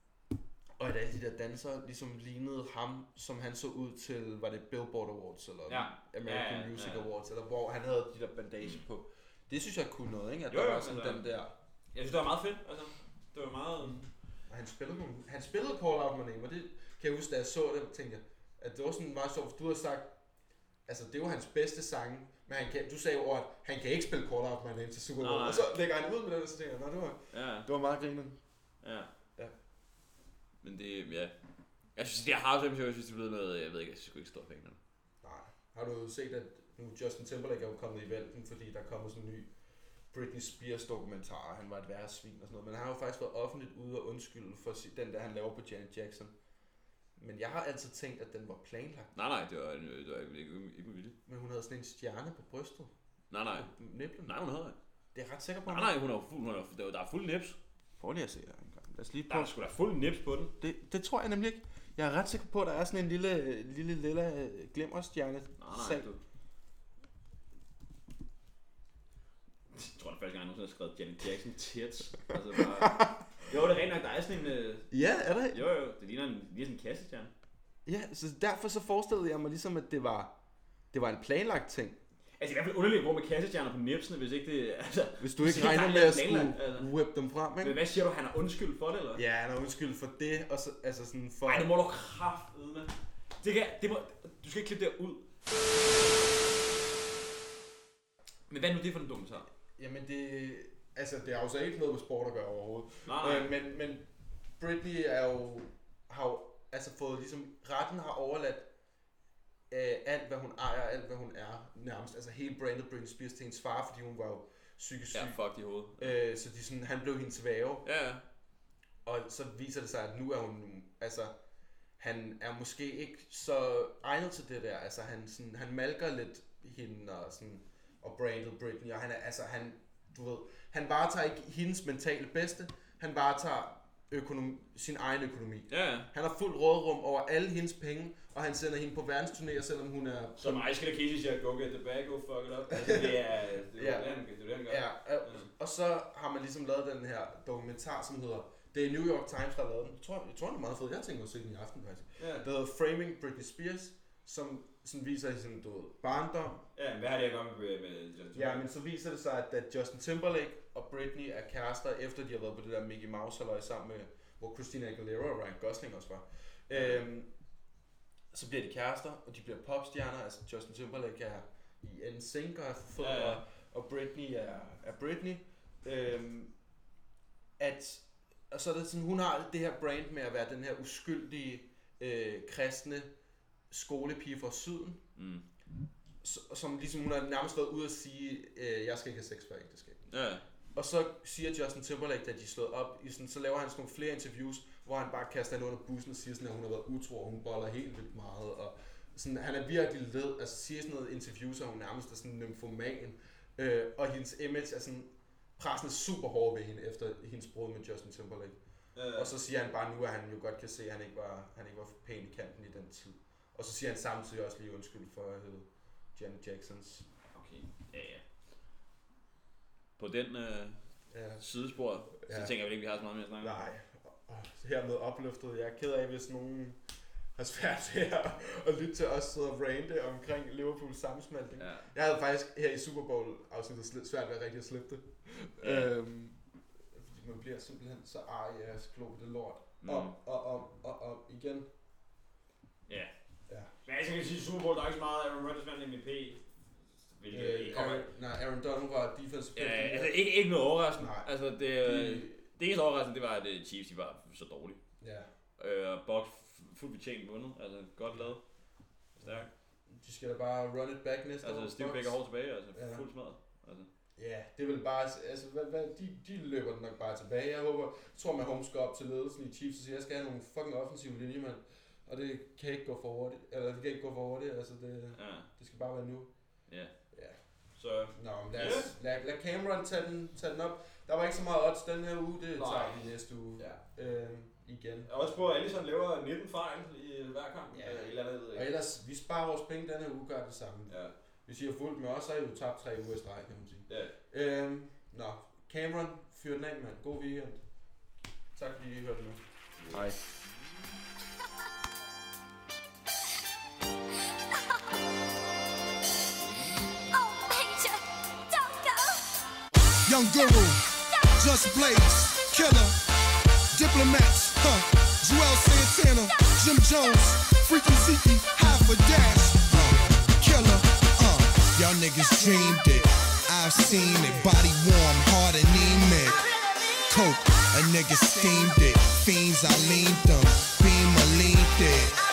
og at alle de der dansere ligesom lignede ham, som han så ud til, var det Billboard Awards, eller Ja. American Ja, ja, Music ja. Awards, eller hvor han havde de der bandage på. Det synes jeg kunne noget, ikke? At Jo, der jo, var sådan altså- den der... Jeg synes, det var meget fedt. Altså, det var meget... Og han spillede, nogle, han spillede Call Out My Name, og det kan jeg huske, da jeg så det, tænkte jeg, at det var sådan meget sjovt, du har sagt, altså det var hans bedste sange, men han kan, du sagde jo, at han kan ikke spille Call Out My Name til Super Bowl, og så lægger han ud med den, og så tænker jeg, det var, Ja, det var meget grinende. ja. Men det, ja. Jeg synes, det er show, jeg synes, det er blevet noget, jeg ved ikke, jeg synes ikke stor fan af det. Nej. Har du set, at nu Justin Timberlake er jo kommet i vælten, fordi der kommer sådan en ny Britney Spears dokumentar, han var et værre svin og sådan noget. Men han har jo faktisk været offentligt ude og undskylde for den der, han laver på Janet Jackson. Men jeg har altid tænkt, at den var planlagt. Nej, nej, det var, det var ikke, ikke, vilje. Men hun havde sådan en stjerne på brystet. Nej, nej. På niblen. Nej, hun havde det. Det er jeg ret sikker på. Nej, nej, hun er jo fuld, hun er, der, er- der er fuld nips. Prøv lige at se her os lige Der prøve. er sgu da fuld nips på den. Det, det tror jeg nemlig ikke. Jeg er ret sikker på, at der er sådan en lille, lille, lille glimmerstjerne. Nej, nej, du. Jeg tror, det er første gang, jeg nogensinde har skrevet Janet Jackson tits. Altså bare... Jo, det er rent nok, der er sådan en... Øh... Ja, er der? Jo, jo, det ligner en, lige sådan en kassestjerne. Ja, så derfor så forestillede jeg mig ligesom, at det var, det var en planlagt ting. Altså i hvert fald underligt gå med kassestjerner på nipsene, hvis ikke det... Altså, Hvis du hvis ikke regner er med at skulle altså. whip dem frem, Men ikke? hvad siger du, han er undskyld for det, eller? Ja, han er undskyld for det, og så, altså sådan for... Nej, det må du kraftedme. Det kan, det må, du skal ikke klippe det ud. Men hvad er nu det for en dokumentar? Jamen det... Altså, det har jo så ikke noget med sport at gøre overhovedet. Nej, nej. Øh, men, men Britney er jo... Har jo altså fået ligesom... Retten har overladt øh, alt, hvad hun ejer, alt, hvad hun er, nærmest. Altså hele brandet Britney Spears til hendes far, fordi hun var jo psykisk syg. Ja, fuck de hoved. Øh, så de sådan, han blev hendes væve. Ja, ja. Og så viser det sig, at nu er hun, altså, han er måske ikke så egnet til det der. Altså, han, sådan, han malker lidt hende og, sådan, og brandet Britney, og han er, altså, han, du ved, han varetager ikke hendes mentale bedste, han varetager økonomi, sin egen økonomi. Ja, ja. Han har fuld rådrum over alle hendes penge, og han sender hende på verdensturnéer, selvom hun er... Så mig skal da Casey siger, go get the bag, go fuck it up. Altså, det er, det er, Ja. ja. det, han, det, er det, gør. Ja, og, så har man ligesom lavet den her dokumentar, som hedder... Det er New York Times, der har lavet den. Jeg tror, jeg tror den er meget fed. Jeg tænker at se den i aften, faktisk. Ja. Der hedder Framing Britney Spears, som sådan viser sådan, du ved, barndom. ja, hvad har det at gøre med, med Justin Ja, men så viser det sig, at, at Justin Timberlake og Britney er kærester, efter de har været på det der Mickey Mouse halløj sammen med, hvor Christina Aguilera og Ryan Gosling også var. Øhm, så bliver de kærester, og de bliver popstjerner. Altså Justin Timberlake er i NSYNC og er Ja, ja. og, og Britney er, er Britney. Øhm, at, og så er det sådan, hun har det her brand med at være den her uskyldige, øh, kristne skolepige fra syden, Mm. som ligesom hun har nærmest været ude at sige, øh, jeg skal ikke have sex før ægteskab. Ja, Og så siger Justin Timberlake, da de er slået op, i sådan, så laver han sådan nogle flere interviews, hvor han bare kaster hende under bussen og siger sådan, at hun har været utro, og hun boller helt vildt meget. Og sådan, han er virkelig led, altså siger sådan noget interviews, at hun nærmest er sådan en nymfoman. Øh, og hendes image er sådan, pressen er super hård ved hende, efter hendes brud med Justin Timberlake. ja. Og så siger han bare nu, at han jo godt kan se, at han ikke var, han ikke var pæn i kanten i den tid. Og så siger han samtidig også lige undskyld for at hedde Janet Jacksons. Okay, ja, ja. På den øh, Ja. sidespor, så Ja. tænker jeg ikke, vi har så meget mere at snakke om. Nej, og hermed opløftet. Jeg er ked af, hvis nogen har svært ved at, at lytte til os sidde og rante omkring Liverpools sammensmeltning. Ja. Jeg havde faktisk her i Super Bowl afsnittet svært ved at rigtig at slippe det. Ja. Øhm, fordi man bliver simpelthen så arg i jeres kloge lort. Mm. Om og om og om igen. Ja. Ja. Men jeg skal sige, Super Bowl, der er ikke så meget Aaron Rodgers vandt MVP. Hvilket Øh, ikke. Aaron, nej, Aaron Donald var defensive Ja, altså ikke, ikke noget overraskende. Nej. Altså, det, øh, det eneste overraskende, det var, at øh, Chiefs de var så dårlige. Ja. Øh, Bucks fuldt betjent vundet. Altså, godt lavet. Stærk. De skal da bare run it back næste år. Altså, Steve. Baker hårdt tilbage, altså Ja. fuldt smadret. Altså. Ja, det vel bare, altså, hvad, hvad, de, de løber den nok bare tilbage. Jeg håber, jeg tror, man Holmes går op til ledelsen i Chiefs og siger, jeg skal have nogle fucking offensive linjemænd. Og det kan ikke gå for hurtigt, eller det kan ikke gå for hurtigt, altså det, Ja, det skal bare være nu. ja. Så, Nå, men lad, os, lad, lad Cameron tage den, tage den op. Der var ikke så meget odds den her uge, det Nej. tager vi næste uge. Ja. Øhm, igen. jeg er også på, at Alisson laver 19 fejl i hver kamp. Ja. Eller eller andet, ved jeg Og ikke. ellers, vi sparer vores penge den her uge, gør det samme. Ja. Hvis I har fulgt med os, så har I jo tabt tre uger i streg, kan man sige. Ja. Øhm, nå, Cameron, fyr den af, mand. God weekend. Tak fordi I hørte med. Hej. Guru, Just Blaze, Killer, Diplomats, huh? Joel Santana, Jim Jones, Freaky Zeke, half a dash, Killer, uh, y'all niggas dreamed it. I've seen it, body warm, hard anemic. Coke, a nigga steamed it. Fiends, I leaned them. Beam, I leaned it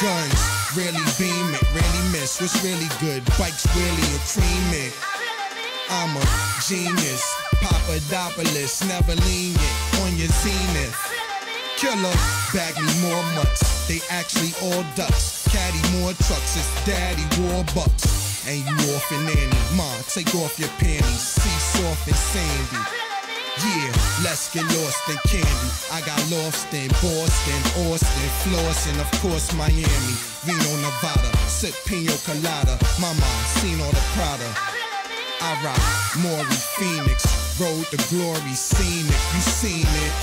Guns, really beam it, really miss. What's really good? Bikes, really a cream it. I'm a genius, Papadopoulos, never lenient on your zenith. Killer, bag me more mutts. They actually all ducks. Caddy more trucks. It's daddy warbucks. And you off and nanny. Ma, take off your panties. See soft and sandy. Yeah, let's get lost in candy. I got lost in Boston, Austin, Flossin, of course Miami, Reno, Nevada. Sip pina colada. Mama, seen all the Prada. I rock Maury Phoenix, road to glory, seen it, you seen it.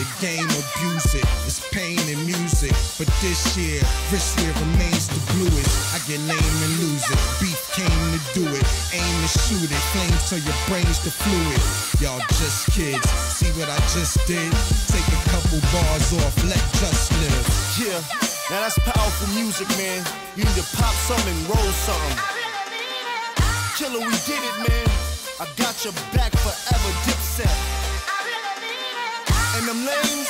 The game abuse it, it's pain and music. But this year, wrist wear remains the bluest. I get lame and lose it. Beef came to do it, aim to shoot it. Flames till your brain's the fluid. Y'all just kids, see what I just did? Take a couple bars off, let just live. Yeah, now that's powerful music, man. You need to pop something, roll something. Killer, we did it, man. I got your back forever, dipset. And them lanes,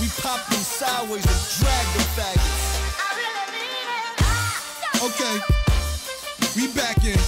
we pop them sideways and drag the faggots. Okay, we back in.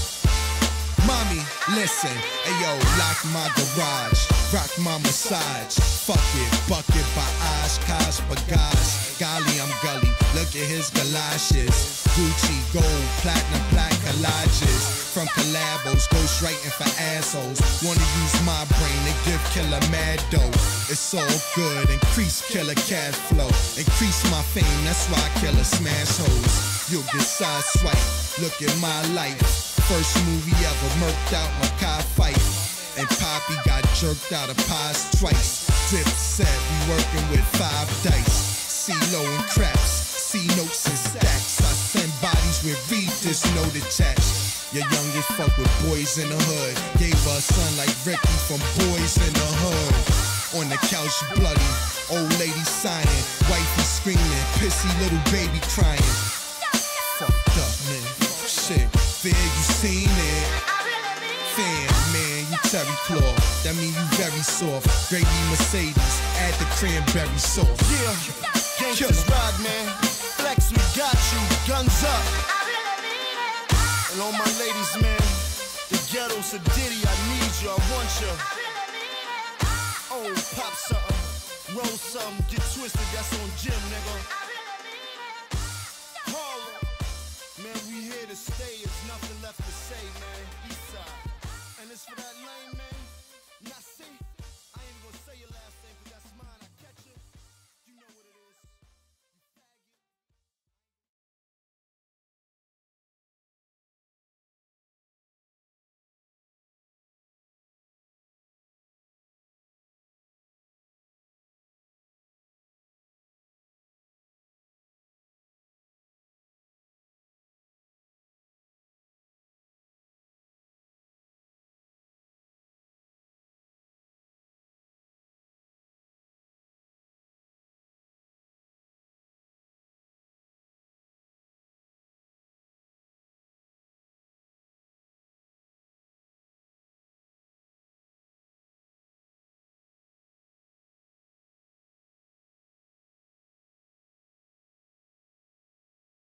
Mommy, listen. Ayo, lock my garage, rock my massage. Fuck it, bucket by Oshkosh Bagash. Golly, I'm gully. Look at his galoshes. Gucci, gold, platinum, black collages. From collabos, ghostwriting for assholes. Wanna use my brain to give killer mad dough. It's all good, increase killer cash flow. Increase my fame, that's why killer smash hoes. You'll get sideswiped. Look at my life. First movie ever, murked out my car fight. And Poppy got jerked out of pies twice. Dip set, we working with five dice. CeeLo and craps, C notes and stacks. I send bodies with read this note attached. Your youngest fuck with boys in the hood. Gave her a son like Ricky from Boys in the Hood. On the couch, bloody. Old lady sighing. Wifey screaming. Pissy little baby crying. Fucked up, man. Shit. Fear you seen it. Fan, man, you terry claw. That mean you very soft. Gravy Mercedes. Add the cranberry sauce. Yeah, gangsters ride, man. Flex, we got you. Guns up. And all my ladies, man. The ghetto's a ditty. I need you, I want you. Oh, pop something, roll something, get twisted, that's on Jim, nigga. Man, we here to stay, there's nothing left to say, man. Eastside, and it's for that lane, man.